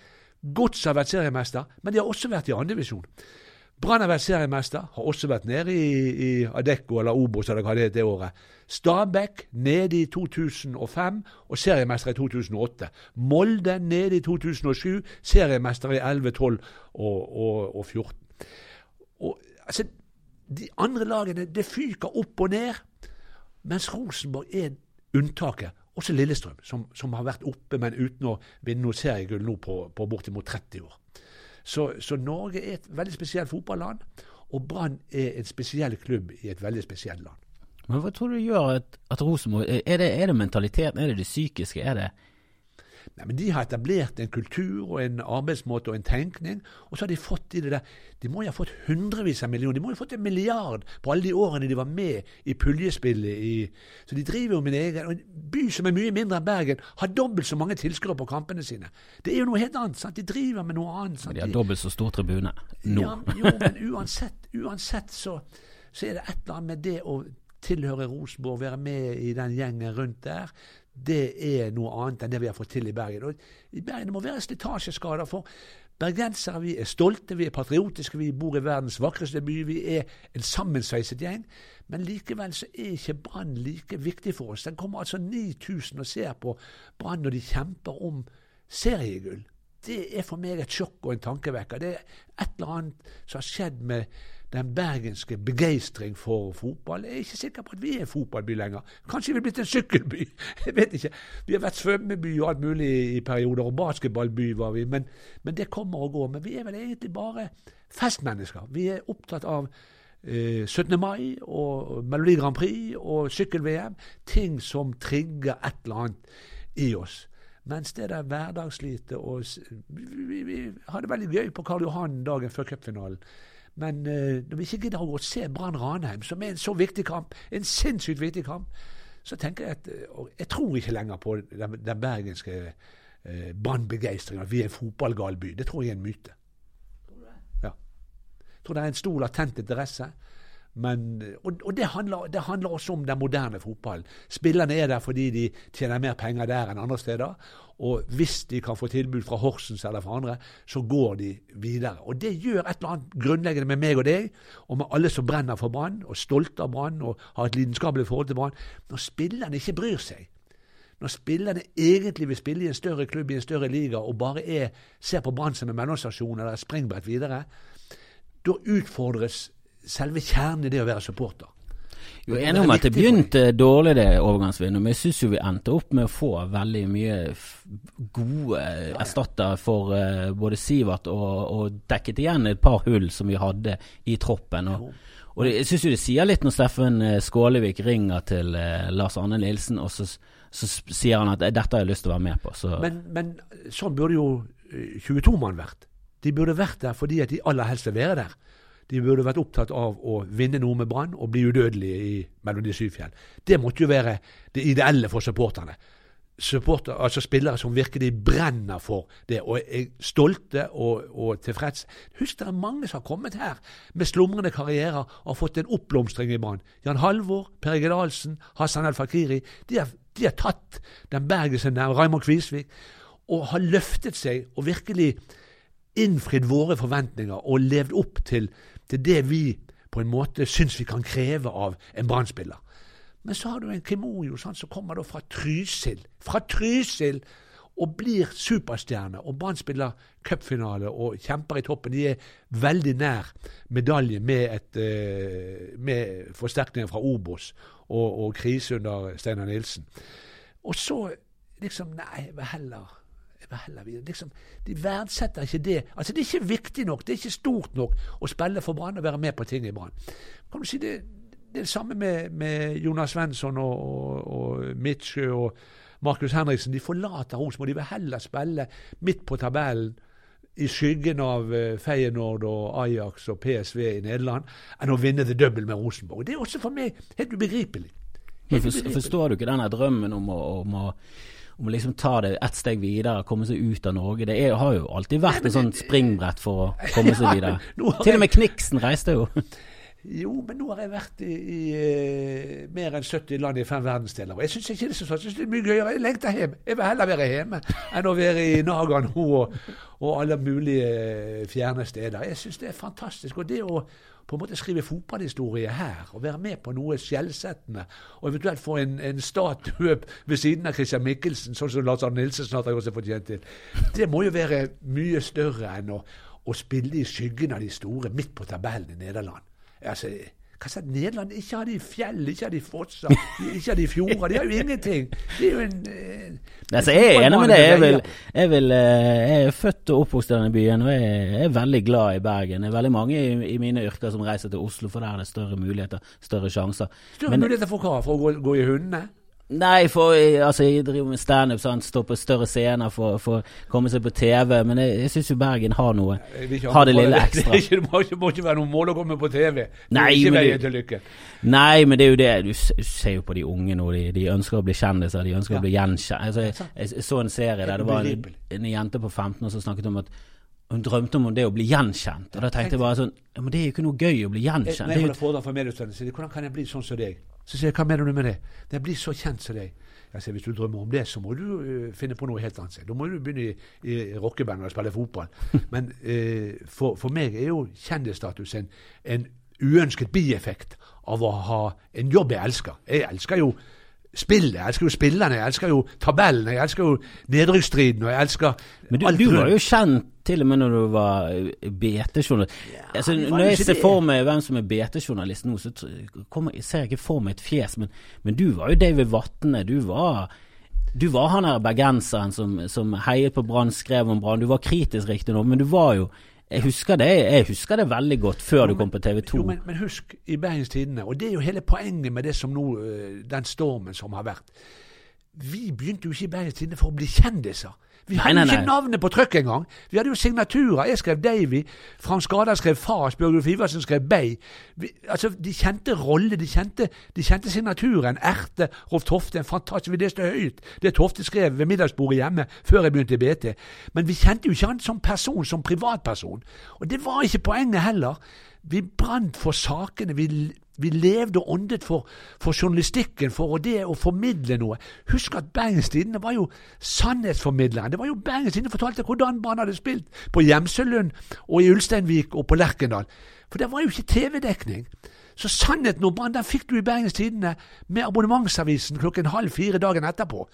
Godset har vært seriemester, men de har også vært i andredivisjon. Brann har vært seriemester, har også vært nede i, i Adecco eller eller hva det het det året. Stabæk nede i 2005 og seriemester i 2008. Molde nede i 2007, seriemester i 11, 12 og, og, og 14. Og, altså, de andre lagene det fyker opp og ned, mens Rosenborg er unntaket. Også Lillestrøm, som, som, har vært oppe, men uten å vinne noe seriegull nå på, på bortimot 30 år. Så, så, Norge er et veldig spesielt fotballand, og Brann er en spesiell klubb i et veldig spesielt land. Men hva tror du gjør at, at Rosenborg er er det mentaliteten, er det det psykiske, er det Nei, men De har etablert en kultur og en arbeidsmåte og en tenkning, og så har de fått i det der De må jo ha fått hundrevis av millioner, de må jo ha fått en milliard på alle de årene de var med i puljespillet. I, så de driver jo med en egen En by som er mye mindre enn Bergen, har dobbelt så mange tilskuere på kampene sine. Det er jo noe helt annet. sant? De driver med noe annet. Sant? De har dobbelt så stor tribune nå. Ja, jo, men uansett, uansett så, så er det et eller annet med det å tilhøre Rosenborg, være med i den gjengen rundt der, det er noe annet enn det vi har fått til i Bergen. Og I Bergen det må være slitasjeskader. for Bergensere vi er stolte, vi er patriotiske, vi bor i verdens vakreste by. Vi er en sammensveiset gjeng. Men likevel så er ikke Brann like viktig for oss. Den kommer altså 9000 og ser på Brann når de kjemper om seriegull. Det er for meg et sjokk og en tankevekker. Det er et eller annet som har skjedd med den bergenske begeistring for fotball. Jeg er ikke sikker på at vi er en fotballby lenger. Kanskje vi er blitt en sykkelby. Jeg vet ikke. Vi har vært svømmeby og alt mulig i perioder, og basketballby var vi. Men, men, det kommer og går. Men vi er vel egentlig bare festmennesker. Vi er opptatt av eh, 17. mai og Melodi Grand Prix og sykkel-VM. Ting som trigger et eller annet i oss. Mens det der hverdagsslitet og vi, vi, vi, hadde veldig gøy på Karl Johan dagen før cupfinalen. Men uh, når vi ikke gidder å se Brann Ranheim, som er en så viktig kamp, en sinnssykt viktig kamp, så tenker jeg at og Jeg tror ikke lenger på den, den bergenske uh, Brann-begeistringen, vi er en fotballgal by. Det tror jeg er en myte. Ja. Jeg tror det er en stor latent interesse. Men, og, og det, handler, det, handler, også om den moderne fotballen. Spillerne er der fordi de tjener mer penger der enn andre steder. Og hvis de kan få tilbud fra Horsens eller fra andre, så går de videre. Og det gjør et eller annet grunnleggende med meg og deg, og med alle som brenner for Brann, og stolte av Brann og har et lidenskapelig forhold til Brann. Når spillerne ikke bryr seg, når spillerne egentlig vil spille i en større klubb i en større liga og bare er, ser på Brann som en mellomstasjon eller et springbrett videre, da utfordres selve kjernen i det å være supporter. Jo, enig om at det begynte dårlig det overgangsvinduet, men jeg syns jo vi endte opp med å få veldig mye gode erstatter for uh, både Sivert og, og, dekket igjen et par hull som vi hadde i troppen. Og, og det, jeg syns jo det sier litt når Steffen eh, Skålevik ringer til uh, Lars Arne Nilsen, og så, så, sier han at dette har jeg lyst til å være med på. Så. Men, men sånn burde jo 22-mann vært. De burde vært der fordi at de aller helst vil være der. De burde vært opptatt av å vinne noe med Brann og bli udødelige i Melodi Syfjell. Det måtte jo være det ideelle for supporterne supporter, altså spillere som virkelig brenner for det og er stolte og, og tilfreds. Husk det er mange som har kommet her med slumrende karrierer og har fått en oppblomstring i Brann. Jan Halvor, Per Egil Ahlsen, Hassan El Fakiri. De har, de har tatt den bergisen der, Raymond Kvisvik, og har løftet seg og virkelig innfridd våre forventninger og levd opp til, til det vi på en måte syns vi kan kreve av en Brann-spiller. Men så har du en Kimojo sånn, som kommer da fra Trysil. Fra Trysil! Og blir superstjerne. Og Brann spiller cupfinale og kjemper i toppen. De er veldig nær medalje med, et, eh, med forsterkninger fra Obos og, og krise under Steinar Nilsen. Og så liksom Nei, heller Liksom, de verdsetter ikke det. Altså, Det er ikke viktig nok, det er ikke stort nok å spille for Brann og være med på ting i Brann. Kan du si det, det er det samme med, med Jonas Svensson og, og, og Mitsjø og Markus Henriksen. De forlater Rosenborg. De vil heller spille midt på tabellen i skyggen av uh, Feyenoord og Ajax og PSV i Nederland enn å vinne the double med Rosenborg. Det er også for meg helt ubegripelig. Helt ubegripelig. Forstår du ikke denne drømmen om å, om å om å liksom ta det ett steg videre, komme seg ut av Norge. Det er, har jo alltid vært et sånt springbrett for å komme seg videre. Til og med Kniksen reiste jo. Jo, men nå har jeg vært i, i uh, mer enn 70 land i fem verdensdeler. Og jeg syns ikke det er så sånn. Det er mye gøyere. Jeg lengter hjem. Jeg vil heller være hjemme enn å være i Nagano og, og alle mulige eh, fjerne steder. Jeg syns det er fantastisk. Og det å på en måte skrive fotballhistorie her, og være med på noe skjellsettende, og eventuelt få en, en statue ved siden av Christian Michelsen, sånn som Lars Arne Nilsen snart har gjort seg fortjent til, det må jo være mye større enn å, å spille i skyggen av de store midt på tabellen i Nederland. Altså, hva sa Nederland? Ikke har de fjell, ikke har de fosser, ikke har de fjorder. De har jo ingenting. De er jo en eh, altså, Jeg er enig med deg. Jeg, vil, jeg, vil, eh, jeg, er født og oppvokst i denne byen, og jeg er veldig glad i Bergen. Det er veldig mange i, i mine yrker som reiser til Oslo, for der er det større muligheter, større sjanser. Større Men, muligheter for hva? For å gå, gå i hundene? Nei, for altså, jeg driver med standup, stå på større scener for å komme seg på TV. Men jeg, jeg syns jo Bergen har noe. Har det lille ekstra. Det, ikke, det må, ikke, må, ikke, være noe mål å komme på TV. Det nei, ikke veien til lykke. Nei, men det er jo det. Du ser jo på de unge nå. De, de ønsker å bli kjendiser. De ønsker ja. å bli gjenkjent. Altså, jeg, jeg, så en serie der det var en, en jente på 15 år som snakket om at hun drømte om det å bli gjenkjent. Og da tenkte jeg bare sånn ja, Men det er jo ikke noe gøy å bli gjenkjent. Når jeg holder foredrag for hvordan kan jeg bli sånn som deg? Så sier jeg, hva mener du med det? Det blir så kjent som deg. Jeg sier, Hvis du drømmer om det, så må du uh, finne på noe helt annet. Da må du begynne i, i rockeband og spille fotball. Men uh, for, for, meg er jo kjendisstatus en, en uønsket bieffekt av å ha en jobb jeg elsker. Jeg elsker jo spillet. Jeg elsker jo spillerne, jeg elsker jo tabellen, jeg elsker jo nedrykksstriden. og jeg elsker Men du, du var jo kjent til og med når du var eh, BT-journalist. Ja, altså, når jeg ser for meg hvem som er BT-journalist nå, så kommer, ser jeg ikke for meg et fjes, men, men du var jo David Vatne. Du var du var han her bergenseren som, som heiet på Brann, skrev om Brann. Du var kritisk riktignok, men du var jo jeg husker, det, jeg husker det veldig godt før jo, du kom på TV 2. Jo, men, men, husk i Bergens Tidende, og det er jo hele poenget med det som nå, øh, den stormen som har vært. Vi begynte jo ikke i Bergens Tidende for å bli kjendiser. Vi hadde jo ikke navnet på trykk engang. Vi hadde jo signaturer. Jeg skrev Davy, Frans Gada skrev Fars, Bjørgulf Iversen skrev Bay. Vi, altså, De kjente rolle, de kjente, de kjente signaturen. Erte, Rolf Tofte, en fantastisk Vi leste høyt det Tofte skrev ved middagsbordet hjemme før jeg begynte i BT. Men vi kjente jo ikke han som person, som privatperson. Og det var ikke poenget heller. Vi brant for sakene. Vi, vi levde og åndet for, for, journalistikken, for det å formidle noe. Husk at Bergens Tidende var jo sannhetsformidleren. Det var jo Bergens Tidende fortalte hvordan Brann hadde spilt på Gjemselund og i Ulsteinvik og på Lerkendal. For det var jo ikke TV-dekning. Så sannheten om Brann den fikk du i Bergens Tidende med abonnementsavisen klokken halv fire dagen etterpå.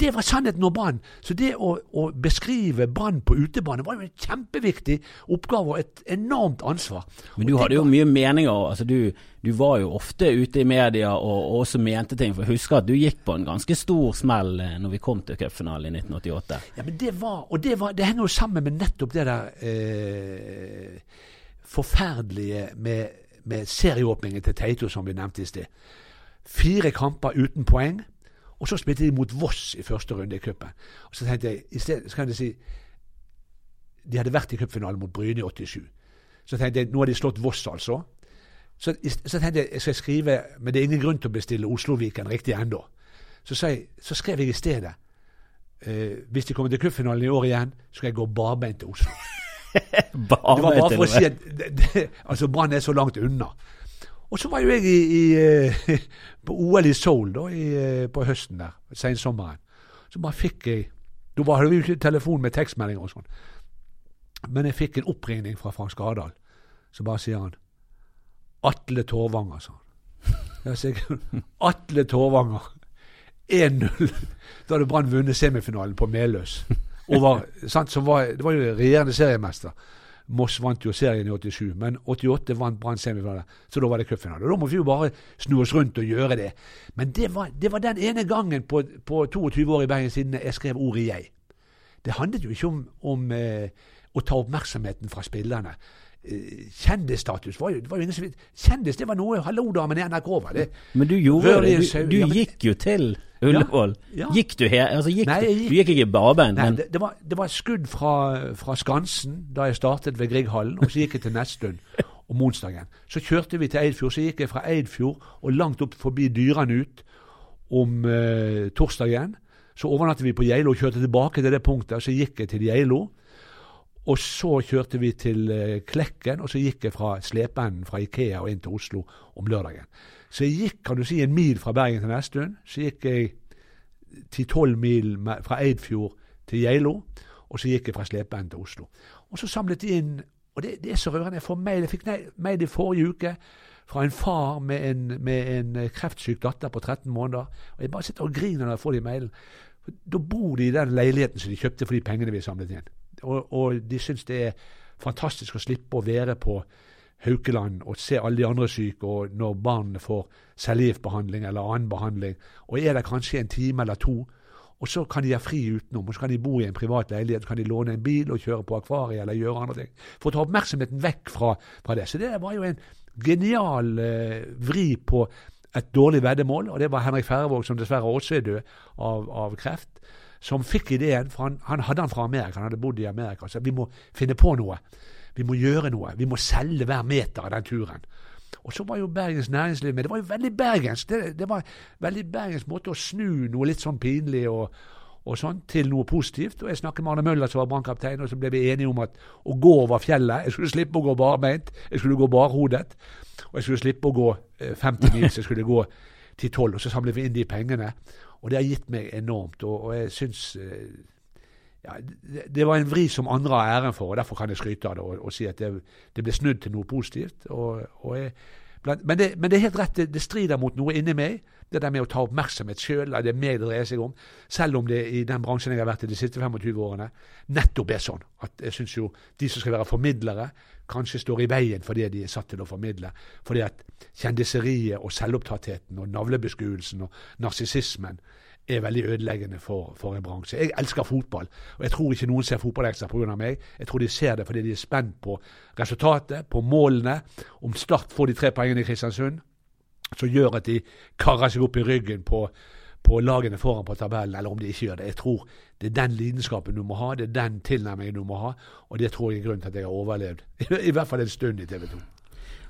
Det var sannheten om Brann. Så det å, å beskrive Brann på utebane var jo en kjempeviktig oppgave og et enormt ansvar. Men du hadde jo mye meninger. altså du, du var jo ofte ute i media og, og også mente ting. For jeg husker at du gikk på en ganske stor smell eh, når vi kom til cupfinalen i 1988. Ja, men det var, og det, var, det henger jo sammen med nettopp det der eh, forferdelige med med serieåpningen til Teito, som vi nevnte i sted. Fire kamper uten poeng. Og så spilte de mot Voss i første runde i cupen. Så tenkte jeg i stedet, så kan jeg si De hadde vært i cupfinalen mot Bryne i 87. Så tenkte jeg nå har de slått Voss, altså. Så, så tenkte jeg jeg skal skrive Men det er ingen grunn til å bestille Oslo-Viken riktig ennå. Så, jeg, så skrev jeg i stedet eh, hvis de kommer til cupfinalen i år igjen, så skal jeg gå barbeint til Oslo. Det var Bare bare for å si at det, det, altså Brann er så langt unna. Og så var jo jeg i, i, eh, på OL i Seoul da, i, eh, på høsten der, sensommeren. Så bare fikk jeg Da var det jo ikke telefon med tekstmeldinger og sånn. Men jeg fikk en oppringning fra Frank Skardal. Så bare sier han Atle Torvanger, sa han. Atle Torvanger. 1-0. Da hadde Brann vunnet semifinalen på Meløs. Over, sant, var, det var jo regjerende seriemester. Moss vant jo serien i 87, men 88 vant Brann semifinale. Så da var det cupfinale. Da må vi jo bare snu oss rundt og gjøre det. Men det var, det var den ene gangen på, på 22 år i Bergen siden jeg skrev ordet 'jeg'. Det handlet jo ikke om, om eh, å ta oppmerksomheten fra spillerne. Eh, kjendisstatus var jo, det var jo som Kjendis, det var noe Hallo-damen i NRK var det. Men du gjorde det. Du, du ja, men- gikk jo til Ullevål. Ja. Gikk du her? Altså, gikk Nei, du, jeg du gikk ikke barbeint, Nei, men det, det, var, det var skudd fra, fra Skansen da jeg startet ved Grieghallen, og så gikk jeg til Nesttun om onsdagen. Så kjørte vi til Eidfjord, så gikk jeg fra Eidfjord og langt opp forbi Dyranut om eh, torsdagen. Så overnattet vi på Geilo og kjørte tilbake til det punktet, så gikk jeg til Geilo. Og så kjørte vi til eh, Klekken, og så gikk jeg fra slepeenden fra Ikea og inn til Oslo om lørdagen. Så jeg gikk kan du si, en mil fra Bergen til Nesttun. Så gikk jeg 10-12 mil fra Eidfjord til Geilo, og så gikk jeg fra slepeenden til Oslo. Og så samlet de inn Og det, det er så rørende. Jeg får mail, jeg fikk mail i forrige uke fra en far med en, med en eh, kreftsyk datter på 13 måneder. Og jeg bare sitter og griner når jeg får de mailen. Da bor de i den leiligheten som de kjøpte for de pengene vi samlet inn. Og, og de syns det er fantastisk å slippe å være på Haukeland og se alle de andre syke, og når barna får cellegiftbehandling eller annen behandling, og er der kanskje en time eller to, og så kan de ha fri utenom, og så kan de bo i en privat leilighet, så kan de låne en bil og kjøre på akvariet eller gjøre andre ting. For å ta oppmerksomheten vekk fra, fra det. Så det var jo en genial eh, vri på et dårlig veddemål, og det var Henrik Færrevåg, som dessverre også er død av, av kreft, som fikk ideen, for han, han hadde den fra Amerika, han hadde bodd i Amerika, så vi må finne på noe. Vi må gjøre noe. Vi må selge hver meter av den turen. Og så var jo Bergens næringsliv med. Det var jo veldig bergensk. Det, det var veldig bergensk måte å snu noe litt sånn pinlig og, og sånn til noe positivt. Og jeg snakket med Arne Møller, som var brannkaptein, og så ble vi enige om at å gå over fjellet Jeg skulle slippe å gå barbeint. Jeg skulle gå barhodet. Og jeg skulle slippe å gå eh, 50 mil, så jeg skulle gå til 12. Og så samlet vi inn de pengene. Og det har gitt meg enormt. Og, og jeg syns eh, ja, det, det var en vri som andre har æren for, og derfor kan jeg skryte av det og, og si at det, det ble snudd til noe positivt. Og, og jeg, men, det, men det er helt rett, det strider mot noe inni meg. Det der med å ta oppmerksomhet sjøl, det er meg det dreier seg om. Selv om det i den bransjen jeg har vært i de siste 25 årene, nettopp er sånn. At jeg syns jo de som skal være formidlere, kanskje står i veien for det de er satt til å formidle. Fordi at kjendiseriet og selvopptattheten og navlebeskuelsen og narsissismen er veldig ødeleggende for, for en bransje. Jeg elsker fotball, og jeg tror ikke noen ser fotballekstra pga. meg. Jeg tror de ser det fordi de er spent på resultatet, på målene. Om Start får de tre poengene i Kristiansund, som gjør at de karrer seg opp i ryggen på, på lagene foran på tabellen, eller om de ikke gjør det. Jeg tror det er den lidenskapen du må ha, det er den tilnærmingen du må ha, og det tror jeg er grunnen til at jeg har overlevd. I hvert fall en stund i TV 2.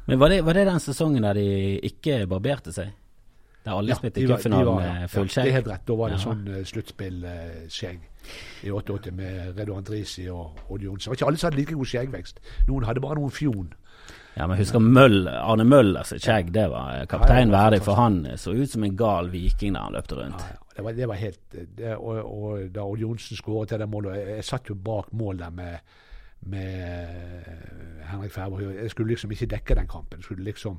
Men var det, var det den sesongen der de ikke barberte seg? Der alle spilte cupfinalen med full skjegg? ja. Det er helt rett. Da var det Ja. sånn uh, sluttspillskjegg i 88 med Redo Andrisi og Odd Johnsen. Det var ikke alle som hadde like god skjeggvekst. Noen hadde bare noen fjon. Ja, men husker Møll, Arne Møllers skjegg. Det var kaptein verdig, for han så ut som en gal viking da han løpte rundt. Ja. Det, var, det var helt det, og, og da Odd Johnsen skåret til det målet Jeg, jeg satt jo bak mål der med, med Henrik Færberg. Jeg skulle liksom ikke dekke den kampen. Skulle liksom,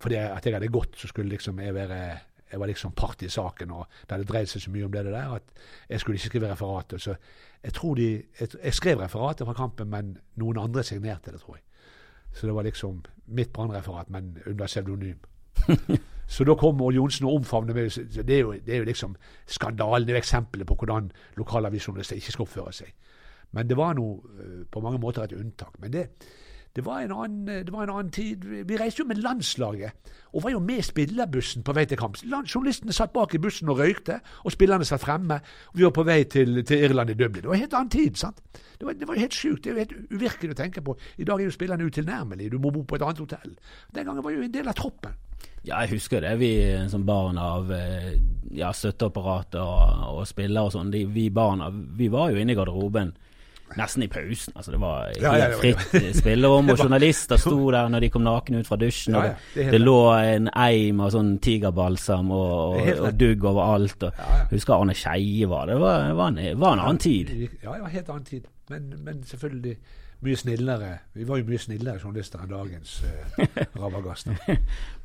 fordi at jeg hadde gått, så skulle liksom jeg være jeg var liksom part i saken, og det hadde dreid seg så mye om det, det der at jeg skulle ikke skrive referatet. Så jeg tror de Jeg, jeg skrev referatet fra kampen, men noen andre signerte det, tror jeg. Så det var liksom mitt brannreferat, men under pseudonym. Så da kom Odd Johnsen og omfavnet meg. Det er jo, det er jo liksom skandalen. Det er jo eksempelet på hvordan lokalavisjournalister ikke skal oppføre seg. Men det var nå eh, på mange måter et unntak. Men det, det, var en annen, eh, det var en annen tid. Vi- reiste jo med landslaget og var jo med i spillerbussen på vei til kamp. Journalistene satt bak i bussen og røykte, og spillerne satt fremme. og Vi var på vei til, til Irland i Dublin. Det var en helt annen tid. sant? Det var, det var helt sjukt. Det er jo helt uvirkelig å tenke på. I dag er jo spillerne utilnærmelige. Du må bo på et annet hotell. Den gangen var jo en del av troppen. Ja, jeg husker det. Vi som barn av eh, ja, støtteapparat og, og spillere og sånn, vi barna, vi var jo inne i garderoben nesten i pausen. Altså, det var Ja, ja, var- fritt spillerom, og journalister sto der når de kom nakne ut fra dusjen. Ja, og ja, det, det lå en eim av sånn tigerbalsam og, og, og dugg overalt. Og, Ja, ja. Husker Arne Skeie var det. var, var, en, var en annen tid. Ja, det var en helt annen tid. Men, men selvfølgelig mye snillere. Vi var jo mye snillere journalister enn dagens eh, rabagaster.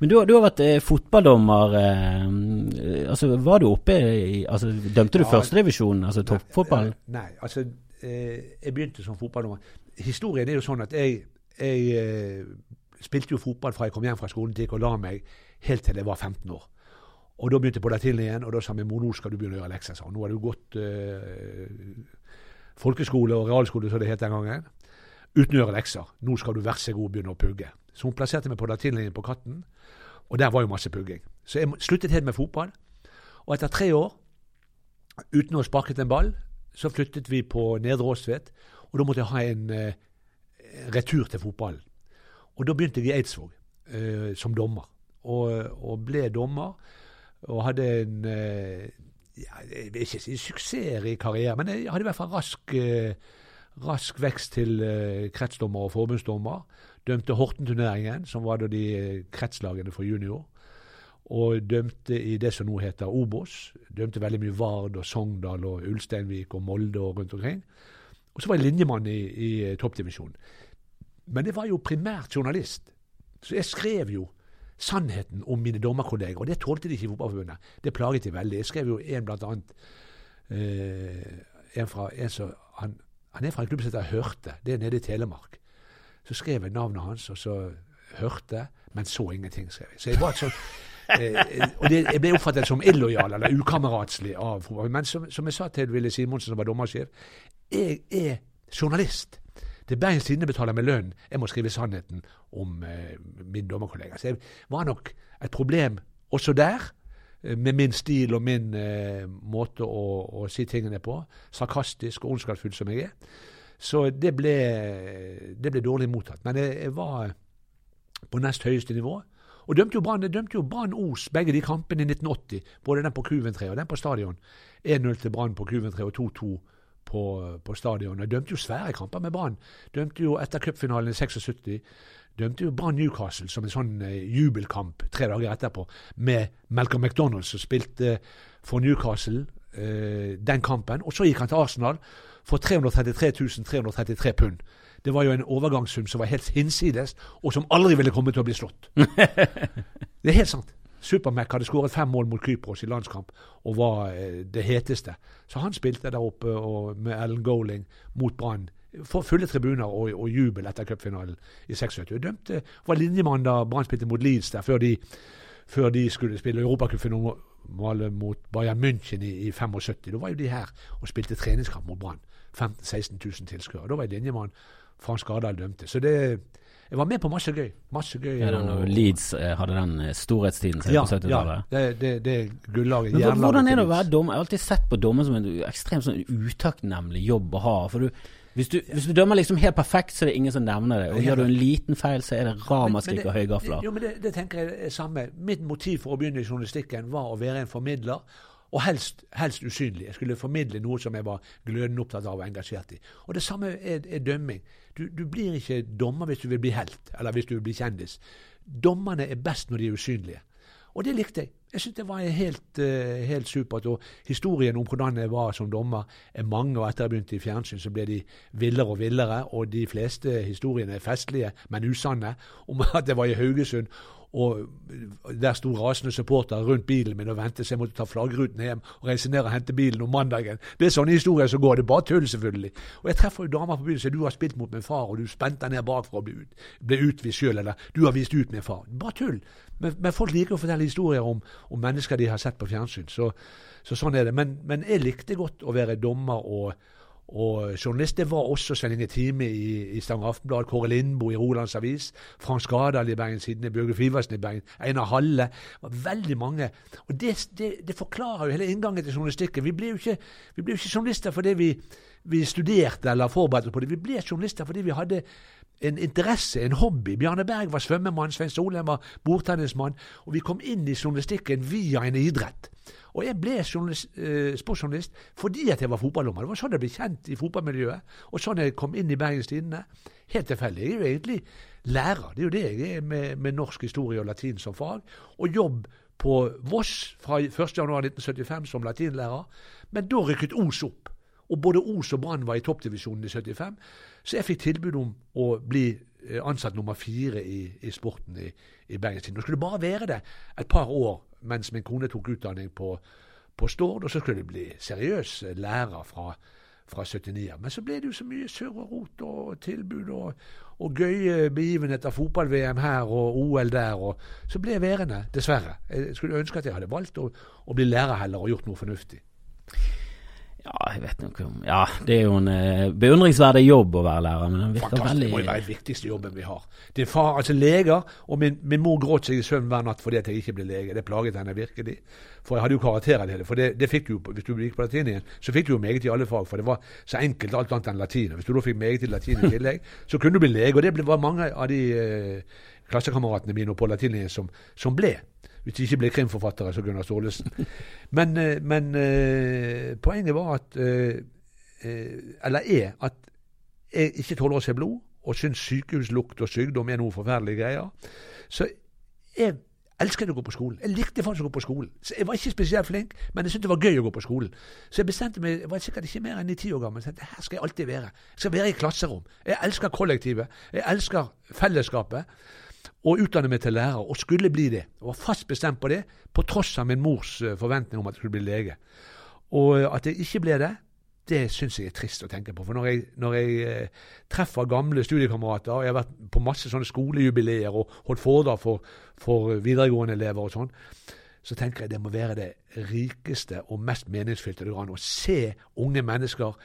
Men du, du har vært eh, fotballdommer. Eh, altså, var du oppe i altså, Dømte du Ja, førstedivisjon, altså toppfotball? Nei, altså Jeg begynte som fotballdommer. Historien er jo sånn at jeg, jeg eh, spilte jo fotball fra jeg kom hjem fra skolen til jeg la meg, helt til jeg var 15 år. Og da begynte jeg på latin igjen, og da sa min mor nå skal du begynne å gjøre lekser. sa. Nå har du gått øh, folkeskole og realskole, som det het den gangen, uten å gjøre lekser. Nå skal du vær så god begynne å pugge. Så hun plasserte meg på latinlinjen på Katten, og der var jo masse pugging. Så jeg sluttet helt med fotball. Og etter tre år, uten å ha sparket en ball, så flyttet vi på Nedre Åsvet, og da måtte jeg ha en eh, retur til fotballen. Og da begynte jeg i Eidsvåg eh, som dommer, og, og ble dommer. Og hadde en eh, ja, Jeg vil ikke si suksessrik karriere, men jeg hadde i hvert fall rask, eh, rask vekst til eh, kretsdommer og forbundsdommer. Dømte Horten-turneringen, som var da de eh, kretslagene for junior. Og dømte i det som nå heter Obos. Dømte veldig mye Vard og Sogndal og Ulsteinvik og Molde og rundt omkring. Og så var jeg linjemann i, i eh, toppdivisjonen. Men jeg var jo primært journalist. Så jeg skrev jo sannheten om mine dommerkolleger, og det tålte de ikke i Fotballforbundet. Det plaget de veldig. Jeg skrev jo en blant annet eh, en fra, en som, han, han er fra en klubb som heter Hørte. Det er nede i Telemark. Så skrev jeg navnet hans, og så Hørte, men så ingenting, skrev jeg. Så jeg var et eh, og det, Jeg ble oppfattet som illojal eller ukameratslig av henne. Men som, som jeg sa til Ville Simonsen, som var dommersjef, jeg er journalist. Det Bergens Tidende betaler meg lønn. Jeg må skrive sannheten om eh, min dommerkollega. Så jeg var nok et problem også der, eh, med min stil og min eh, måte å, å si tingene på. Sarkastisk og ondskapsfull som jeg er. Så det ble, det ble dårlig mottatt. Men jeg, jeg var på nest høyeste nivå. Og dømte jo Brann Os, begge de kampene i 1980. Både den på Kuventre og den på stadion. 1-0 til Brann på Kuventre og 2-2 på, på stadion. Og dømte jo svære kamper med Brann. Dømte jo etter cupfinalen i 76. Dømte jo Brann Newcastle som en sånn eh, jubelkamp tre dager etterpå, med Malcolm McDonald som spilte for Newcastle eh, den kampen. Og så gikk han til Arsenal for 333 333 pund. Det var jo en overgangssum som var helt hinsides, og som aldri ville komme til å bli slått. det er helt sant. Supermac hadde skåret fem mål mot Kypros i landskamp og var eh, det heteste. Så han spilte der oppe med Ellen Goling mot Brann. For fulle tribuner og, og jubel etter cupfinalen i 76. Jeg dømte, var linjemann da Brann spilte mot Leeds der, før de, før de skulle spille europacupfinale mot Bayern München i, i 75. Da var jo de her og spilte treningskamp mot Brann. 15 000-16 000 tilskuere. Da var jeg linjemann. Frans Skardal dømte. Så det Jeg var med på masse gøy. Masse gøy. Ja, og- Leeds eh, hadde den eh, storhetstiden sin ja, på 70-tallet. ja, det, det, det gullaget. Men hvordan er det å være dommer? Jeg har alltid sett på dommer som en ekstremt sånn utakknemlig jobb å ha. For du, hvis, du, hvis du dømmer liksom helt perfekt, så er det ingen som nevner det. Og gjør du en liten feil, så er det ramaskrik og høygafler. Jo, men det, det tenker jeg er samme. Mitt motiv for å begynne i journalistikken var å være en formidler, og helst, helst usynlig. Jeg skulle formidle noe som jeg var glødende opptatt av og engasjert i. Og det samme er, er dømming. Du, du blir ikke dommer hvis du vil bli helt, eller hvis du vil bli kjendis. Dommerne er best når de er usynlige. Og det likte jeg. Jeg syntes det var helt, uh, helt supert. Og historien om hvordan jeg var som dommer er mange, og etter jeg begynte i fjernsyn, så ble de villere og villere. Og de fleste historiene er festlige, men usanne. Om at jeg var i Haugesund, og der sto rasende supportere rundt bilen min og ventet, så jeg måtte ta flaggruten hjem og reise ned og hente bilen om mandagen. Det er sånne historier som går. Det er bare tull, selvfølgelig. Og jeg treffer jo damer på byen som du har spilt mot min far, og du spente ned bak for å bli, ut, bli utvist sjøl, eller du har vist ut min far. Bare tull. Men, men folk liker å fortelle historier om, om mennesker de har sett på fjernsyn. Så, så sånn er det. Men, men jeg likte godt å være dommer og, Og journalister var også Svein Inge Time i, i Stavanger Aftenblad, Kåre Lindboe i Rolands Avis, Frans Skadal i Bergens Tidende, Bjørge Fiversen i Bergen, Einar Halle. Var veldig mange. Og det, det, det, forklarer jo hele inngangen til journalistikken. Vi ble jo ikke, ble jo ikke journalister fordi vi, vi studerte eller forberedte oss på det. Vi ble journalister fordi vi hadde en interesse, en hobby. Bjarne Berg var svømmemann, Svein Solheim var bordtennismann. Og vi kom inn i journalistikken via en idrett. Og jeg ble eh, sportsjournalist fordi at jeg var fotballdommer. Det var sånn jeg ble kjent i fotballmiljøet, og sånn jeg kom inn i Bergens Tidende. Helt tilfeldig. Jeg er jo egentlig lærer. Det er jo det jeg er med, med norsk historie og latin som fag. Og jobb på Voss fra 1.1.1975 som latinlærer. Men da rykket Os opp. Og både Os og Brann var i toppdivisjonen i 75, så jeg fikk tilbud om å bli eh, ansatt nummer fire i, i sporten i, i Bergenstiden. Nå skulle bare være det et par år mens min kone tok utdanning på, på Stord, og så skulle det bli seriøs lærer fra, fra 79. Men så ble det jo så mye surr og rot og tilbud og, og gøye begivenheter, fotball-VM her og OL der, og så ble jeg værende, dessverre. Jeg skulle ønske at jeg hadde valgt å, å bli lærer heller og gjort noe fornuftig. Ja, jeg vet ikke om Ja, det er jo en eh, beundringsverdig jobb å være lærer, men den virker Fantastisk. veldig Det må jo være den viktigste jobben vi har. Din far, altså leger, og min, min mor gråt seg i søvn hver natt fordi at jeg ikke ble lege. Det plaget henne virkelig. For jeg hadde jo karakterer til det. For det, det fikk du hvis du gikk på latin igjen, så fikk du jo meget i alle fag. For det var så enkelt alt annet enn latin. Hvis du da fikk meget i latin i tillegg, så kunne du bli lege. Og det var mange av de eh, klassekameratene mine på latinlinjen som, som ble. Hvis de ikke ble krimforfattere som Gunnar Staalesen. Men, eh, men uh, poenget var at uh, Eller er at jeg ikke tåler å se blod, og syns sykehuslukt og sykdom er noe forferdelige greier. Så jeg elsket å gå på skolen. Jeg likte faktisk å gå på skolen. Så jeg var ikke spesielt flink, men jeg syntes det var gøy å gå på skolen. Så jeg bestemte meg, jeg var sikkert ikke mer enn i ti år gammel, at her skal jeg alltid være. Jeg skal være i klasserom. Jeg elsker kollektivet. Jeg elsker fellesskapet og utdanne meg til lærer, og skulle bli det. Jeg var fast bestemt på det, på tross av min mors eh, forventning om at jeg skulle bli lege. Og eh, at jeg ikke ble det, det syns jeg er trist å tenke på. For når jeg, når jeg eh, treffer gamle studiekamerater, og jeg har vært på masse sånne skolejubileer og holdt foredrag for, for videregående elever og sånn, så tenker jeg det må være det rikeste og mest meningsfylte det går å se unge mennesker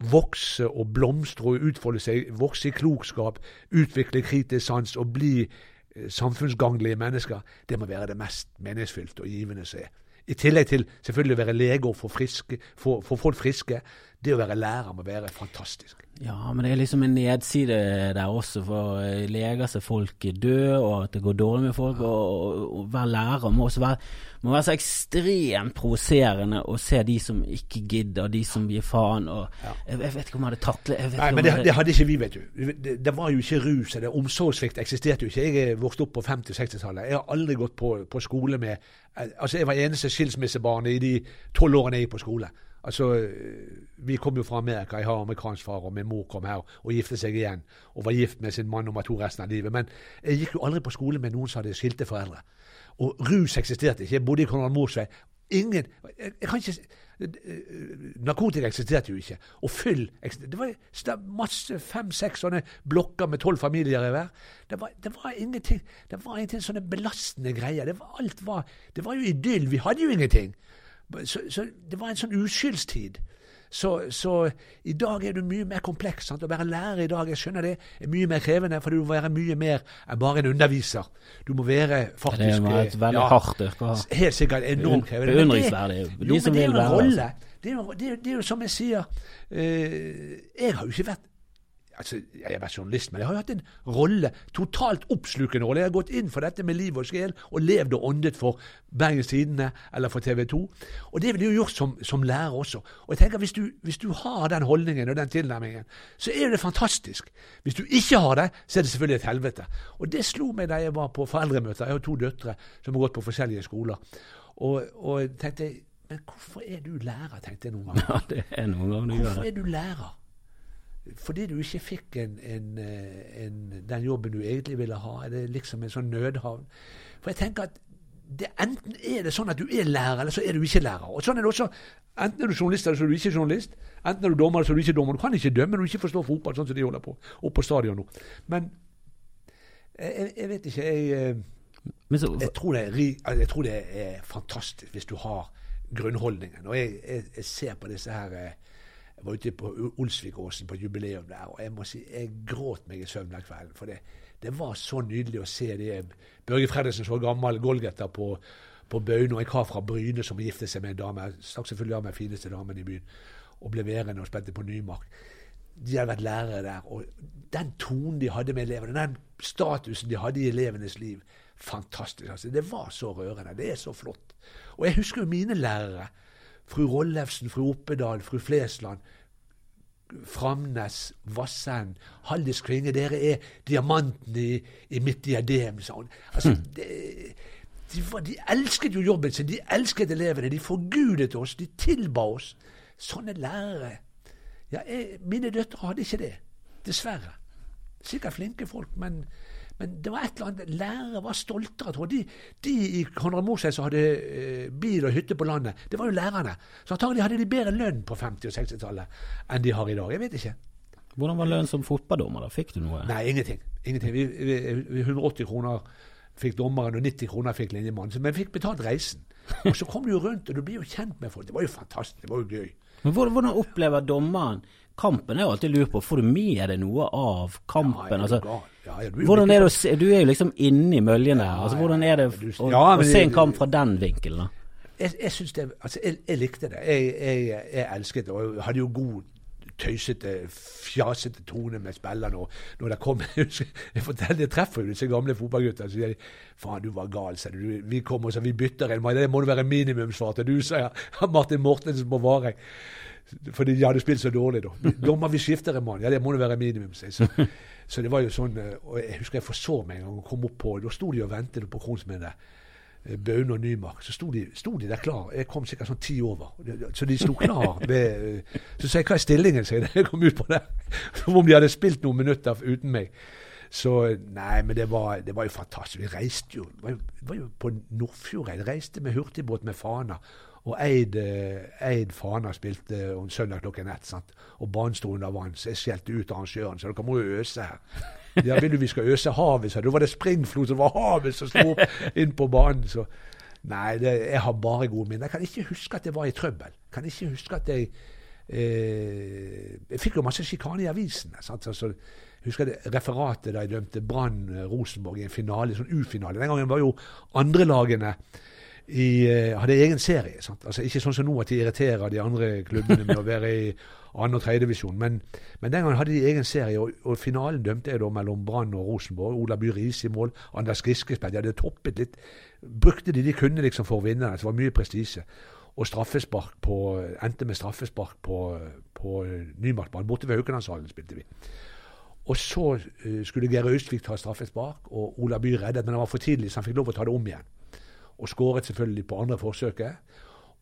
vokse og blomstre og utfolde seg, vokse i klokskap, utvikle kritisk sans og bli eh, samfunnsgagnlige mennesker, det må være det mest meningsfylte og givende som er. I tillegg til selvfølgelig å være lege og få, folk friske. Det å være lærer må være fantastisk. Ja, men det er liksom en nedside der også, for eh, leger ser folk dø, og at det går dårlig med folk. Og, og, og være lærer må også være, må være så ekstremt provoserende å se de som ikke gidder, de som gir faen. og ja. jeg, jeg, vet ikke om jeg hadde taklet Nei, men det, det, hadde ikke vi, vet du. Det, det var jo ikke rus eller omsorgssvikt eksisterte jo ikke. Jeg er vokst opp på 50-60-tallet. Jeg har aldri gått på, på skole med Altså, jeg var eneste skilsmissebarnet i de tolv årene jeg gikk på skole. Altså, Vi kom jo fra Amerika. Jeg har amerikansk far, og min mor kom her og gifte seg igjen. Og var gift med sin mann nummer to resten av livet. Men jeg gikk jo aldri på skole med noen som hadde skilte foreldre. Og rus eksisterte ikke. Jeg bodde i Konrad Morsvei. Ingen jeg, jeg kan ikke Narkotika eksisterte jo ikke. Og fyll Det var masse fem-seks sånne blokker med tolv familier i hver. Det var, det var, ingenting Det var ingenting sånne belastende greier. Det var, alt var Det var jo idyll. Vi hadde jo ingenting. Så, så, det var en sånn uskyldstid. Så, så, i dag er du mye mer kompleks. Sant? Å være lærer i dag, jeg skjønner det, er mye mer krevende, for du må være mye mer enn bare en underviser. Du må være faktisk Det er et veldig ja, hardt yrke. Helt sikkert enormt krevende. Beundringsverdig. De som vil være. Det jo, det, det er jo som jeg sier, eh, jeg har jo ikke vært altså, Jeg har vært journalist, men jeg har jo hatt en rolle, totalt oppslukende rolle. Jeg har gått inn for dette med liv og sjel, og levd og åndet for Bergens Tidende eller for TV 2. Og det ville jeg jo gjort som, som, lærer også. Og jeg tenker, hvis du, hvis du har den holdningen og den tilnærmingen, så er det fantastisk. Hvis du ikke har det, så er det selvfølgelig et helvete. Og det slo meg da jeg var på foreldremøter. Jeg har to døtre som har gått på forskjellige skoler. Og, og tenkte men hvorfor er du lærer, tenkte jeg noen ganger. Ja, det er noen ganger Hvorfor er du lærer? Fordi du ikke fikk en, en, eh, en, den jobben du egentlig ville ha? Er det liksom en sånn nødhavn? For jeg tenker at det, enten er det sånn at du er lærer, eller så er du ikke lærer. Og sånn er det også. Enten er du journalist, eller så er du ikke journalist. Enten er du dommer, eller så er du ikke dommer. Du kan ikke dømme når du ikke forstår fotball, sånn som de holder på oppe på stadion nå. Men jeg, jeg vet ikke. Jeg, eh, så, jeg, tror er, altså, jeg, tror det er, fantastisk hvis du har grunnholdningen. Og jeg, ser på disse her eh, Jeg var ute på Olsvikåsen på jubileum der, og jeg må si jeg gråt meg i søvn den kvelden. For det, det var så nydelig å se det Børge Fredriksen, så gammel goalgetter på, på Baune, og en kar fra Bryne som giftet seg med en dame. Stakk selvfølgelig av med fineste damen i byen, og ble værende og spilte på Nymark. De hadde vært lærere der, og den tonen de hadde med elevene, den statusen de hadde i elevenes liv, fantastisk. altså. Det var så rørende. Det er så flott. Og jeg husker jo mine lærere. Fru Rollefsen, fru Oppedal, fru Flesland. Framnes, Vassend, Haldis Kvinge, dere er diamanten i, i mitt diadem, sa hun. Altså, det, de, var, de elsket jo jobben sin, de elsket elevene, de forgudet oss, de tilba oss. Sånne lærere. Ja, jeg, mine døtre hadde ikke det, dessverre. Sikkert flinke folk, men, men det var et eller annet Lærere var stoltere, tror jeg. De, de i Konrad Mosheim som hadde eh, bil og hytte på landet, det var jo lærerne. Så antagelig hadde de bedre lønn på 50- og 60-tallet enn de har i dag. Jeg vet ikke. Hvordan var lønn som fotballdommer? da? Fikk du noe? Nei, ingenting. ingenting. Vi, vi, vi, 180 kroner fikk dommeren, og 90 kroner fikk linjemannen. Men vi fikk betalt reisen. Og så kom du jo rundt, og du blir jo kjent med folk. Det var jo fantastisk. Det var jo gøy. Men hvordan, hvordan opplever dommeren kampen? er jo alltid lurt på. Får du med deg noe av kampen? Ja, er altså. Ja, du hvordan er det å se, Du er jo liksom inni møljene der. Altså, hvordan er det å, å se en kamp fra den vinkelen? jeg, jeg det, altså jeg, jeg likte det. Jeg, elsket det. Og hadde jo god tøysete, fjasete tone med spillerne. Og når det kom Jeg forteller, jeg treffer jo disse gamle fotballguttene. Så sier de 'Faen, du var gal', sa du. Vi kommer så vi bytter en. Det må være minimumsvar til du, jeg. Martin Mortensen på Vareng. Fordi de hadde spilt så dårlig, da. Dommer, vi skifter en mann. Ja, det må jo være minimum. sier. Så, så det var jo sånn eh, Og jeg husker jeg forså meg en gang og kom opp på Da sto de og ventet på Kronsminnet. eh, Baune og Nymark. Så sto de, sto de der klar. Jeg kom sikkert sånn ti over. Så de sto klar. Med, eh, så sa jeg hva er stillingen, sier jeg. Jeg kom ut på det. Som om de hadde spilt noen minutter uten meg. Så nei, men det var, det var jo fantastisk. Vi reiste jo, det var jo, det var jo på Nordfjordeid. Reiste med hurtigbåt med Fana. Og Eid, eh, Eid Fana spilte om søndag klokken ett. sant? Og banen sto under vann. Så jeg skjelte ut arrangøren. Så dere må jo øse her. Ja, vil du vi skal øse havet? sa. Da var det springflod, som var havet som sto inn på banen. Så nei, det, jeg har bare gode minner. Jeg kan ikke huske at jeg var i trøbbel. Kan ikke huske at jeg eh, Jeg fikk jo masse sjikane i avisene. sant? Altså, husker det referatet da jeg dømte Brann eh, Rosenborg i en finale, sånn U-finale. Den gangen var jo andrelagene i, eh, hadde egen serie. Altså Ikke sånn som nå at de irriterer de andre klubbene med å være i andre- og tredjedivisjon, men, men den gangen hadde de egen serie, og, og finalen dømte jeg da mellom Brann og Rosenborg. Ola By Riise i mål, Anders Giske. De hadde toppet litt. Brukte de de kunne liksom for å vinne, det var mye prestisje. Og straffespark på, endte med straffespark på, på Nymarkbanen. Borte ved Haukelandshallen spilte vi. Og så eh, skulle Geir Austvik ta straffespark, og Ola By reddet, men han var for tidlig, så han fikk lov å ta det om igjen. Og skåret selvfølgelig på andre forsøket.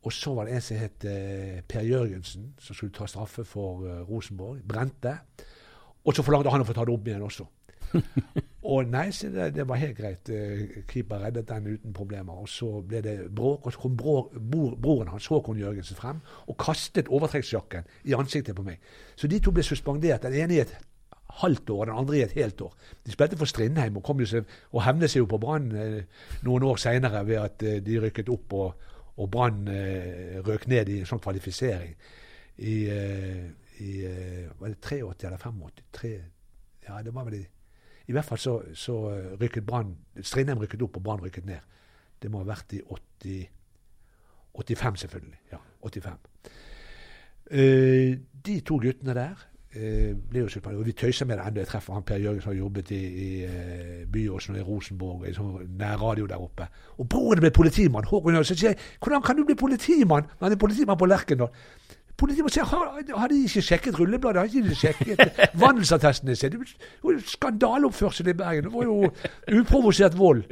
Og så var det en som het eh, Per Jørgensen, som skulle ta straffe for eh, Rosenborg. Brente. Og så forlangte han å få ta det opp igjen også. og nei, så det, det var helt greit. Eh, Keeper reddet den uten problemer. Og så ble det bråk, og så kom bror, bror, broren hans, Håkon Jørgensen, frem og kastet overtrekksjakken i ansiktet på meg. Så de to ble suspendert. Den ene i et halvt år, den andre i et helt år. De spilte for Strindheim og, seg, og hevnet seg jo på Brann eh, noen år seinere ved at eh, de rykket opp og, og Brann eh, røk ned i en sånn kvalifisering i, eh, i eh, Var det 83 eller 85? Ja, det var vel i I hvert fall så, så rykket Brann Strindheim rykket opp, og Brann rykket ned. Det må ha vært i 80, 85, selvfølgelig. Ja, 85. Eh, de to guttene der eh, ble jo suspendert. Og vi tøyser med det ennå. Jeg treffer han Per Jørgen som har jobbet i, i eh, Byåsen og i Rosenborg, i sånn nærradio der oppe. Og broren ble politimann. Håkon Jørgensen. Sier hvordan kan du bli politimann? Han er politimann på Lerkendal. Politimannen se, har, har de ikke sjekket rullebladet? Har de ikke sjekket vandelsattestene sine? Skandaleoppførsel i Bergen. Det var jo uprovosert vold.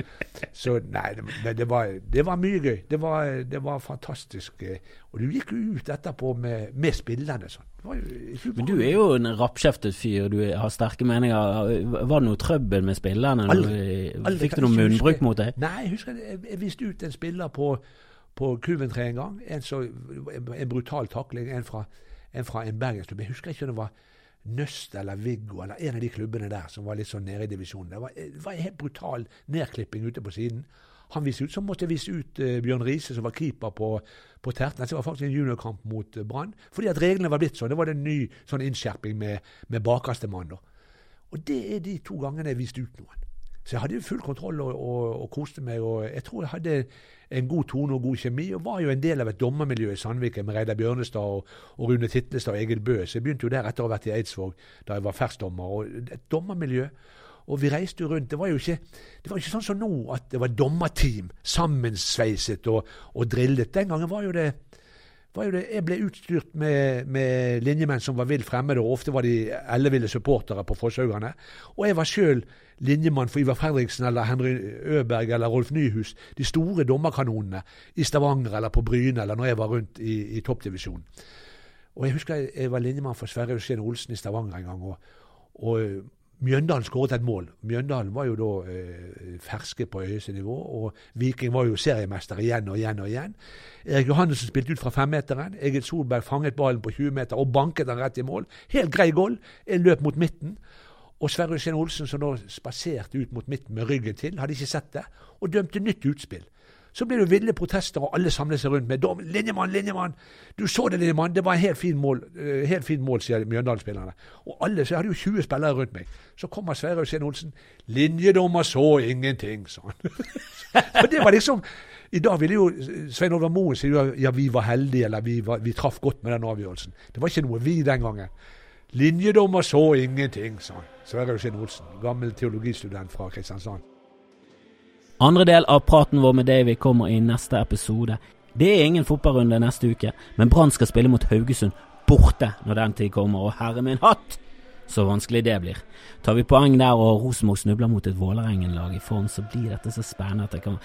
Så nei, det, men det, var, det var mye gøy. Det var, det var fantastisk. eh, Og du gikk jo ut etterpå med, med spillerne. Sånn. Men du er jo en rappkjeftet fyr, du har sterke meninger. Var det noe trøbbel med spillerne? Aldri. Aldri. Fikk du noe munnbruk mot deg? Nei, jeg husker jeg, jeg viste ut en spiller på, på Kuventre en gang. En, så, en, brutal takling. En fra en, fra en bergensklubb. Jeg husker ikke om det var Nøst eller Viggo eller en av de klubbene der som var litt sånn nede i divisjonen. Det var, det var en helt brutal nedklipping ute på siden. han viste ut. Så måtte jeg vise ut uh, Bjørn Riise, som var keeper på, på Tertnes. Det var faktisk en juniorkamp mot uh, Brann. Fordi at reglene var blitt sånn. Det var en ny sånn innskjerping med, med bakerste mann. Og det er de to gangene jeg viste ut noen. Så jeg hadde jo full kontroll og, og, og, koste meg. og Jeg tror jeg hadde en god tone og god kjemi, og var jo en del av et dommermiljø i Sandviken med Reidar Bjørnestad og, og, Rune Titlestad og Egil Bø. Så jeg begynte jo der etter å ha vært i Eidsvåg da jeg var ferskdommer. og Et dommermiljø. Og vi reiste jo rundt. Det var jo ikke, det var ikke sånn som nå, at det var dommerteam sammensveiset og, og drillet. Den gangen var jo det det, Jeg ble utstyrt med, med linjemenn som var vill fremmede, og ofte var de elleville supportere på Fosshaugane. Og jeg var sjøl linjemann for Ivar Fredriksen eller Henry Øberg eller Rolf Nyhus. De store dommerkanonene i Stavanger eller på Bryne eller når jeg var rundt i, i toppdivisjonen. Og jeg husker jeg, jeg var linjemann for Sverre Euskien Olsen i Stavanger en gang. og, og Mjøndalen skåret et mål. Mjøndalen var jo da eh, ferske på høyeste nivå, og Viking var jo seriemester igjen og igjen og igjen. Erik Johannessen spilte ut fra femmeteren. Egil Solberg fanget ballen på 20 meter og banket den rett i mål. Helt grei goal. En løp mot midten. Og Sverre Skien Olsen, som da spaserte ut mot midten med ryggen til, hadde ikke sett det, og dømte nytt utspill. Så ble det ville protester, og alle samlet seg rundt med dom. 'Linjemann, linjemann!' 'Du så det, linjemann! Det var en helt fin mål', uh, helt fin mål sier Mjøndalen-spillerne. Og alle, så jeg hadde jo 20 spillere rundt meg. Så kommer Sverre Øystein Olsen. 'Linjedommer så ingenting', sa han. For det var liksom i dag ville jo Svein Olvar Moen si ja, vi var heldige, eller vi, var, vi traff godt med den avgjørelsen. Det var ikke noe vi den gangen. Linjedommer så ingenting, sa han. Sverre Øystein Olsen, gammel teologistudent fra Kristiansand. Andre del av praten vår med Davy kommer i neste episode. Det er ingen fotballrunde neste uke, men Brann skal spille mot Haugesund borte når den tid kommer, og herre min hatt! så vanskelig det blir. Tar vi poeng der og Rosenborg snubler mot et Vålerengen-lag i form, så blir dette så spennende at det kan,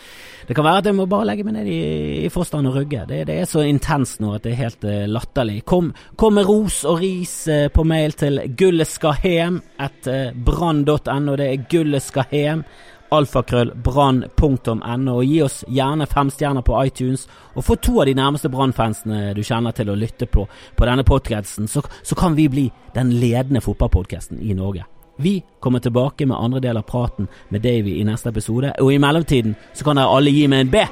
det kan være at jeg må bare legge meg ned i, i forstand og rugge. Det, det, er så intenst nå at det er helt uh, latterlig. Kom, kom, med ros og ris uh, på mail til gullet skal hjem brann.no. Det er gullet alfakrøllbrann.no. Og gi oss gjerne fem stjerner på iTunes, og få to av de nærmeste Brann-fansene du kjenner til å lytte på på denne podkasten, så, så, kan vi bli den ledende fotballpodkasten i Norge. Vi kommer tilbake med andre del av praten med Davy i neste episode, og i mellomtiden så kan dere alle gi meg en B.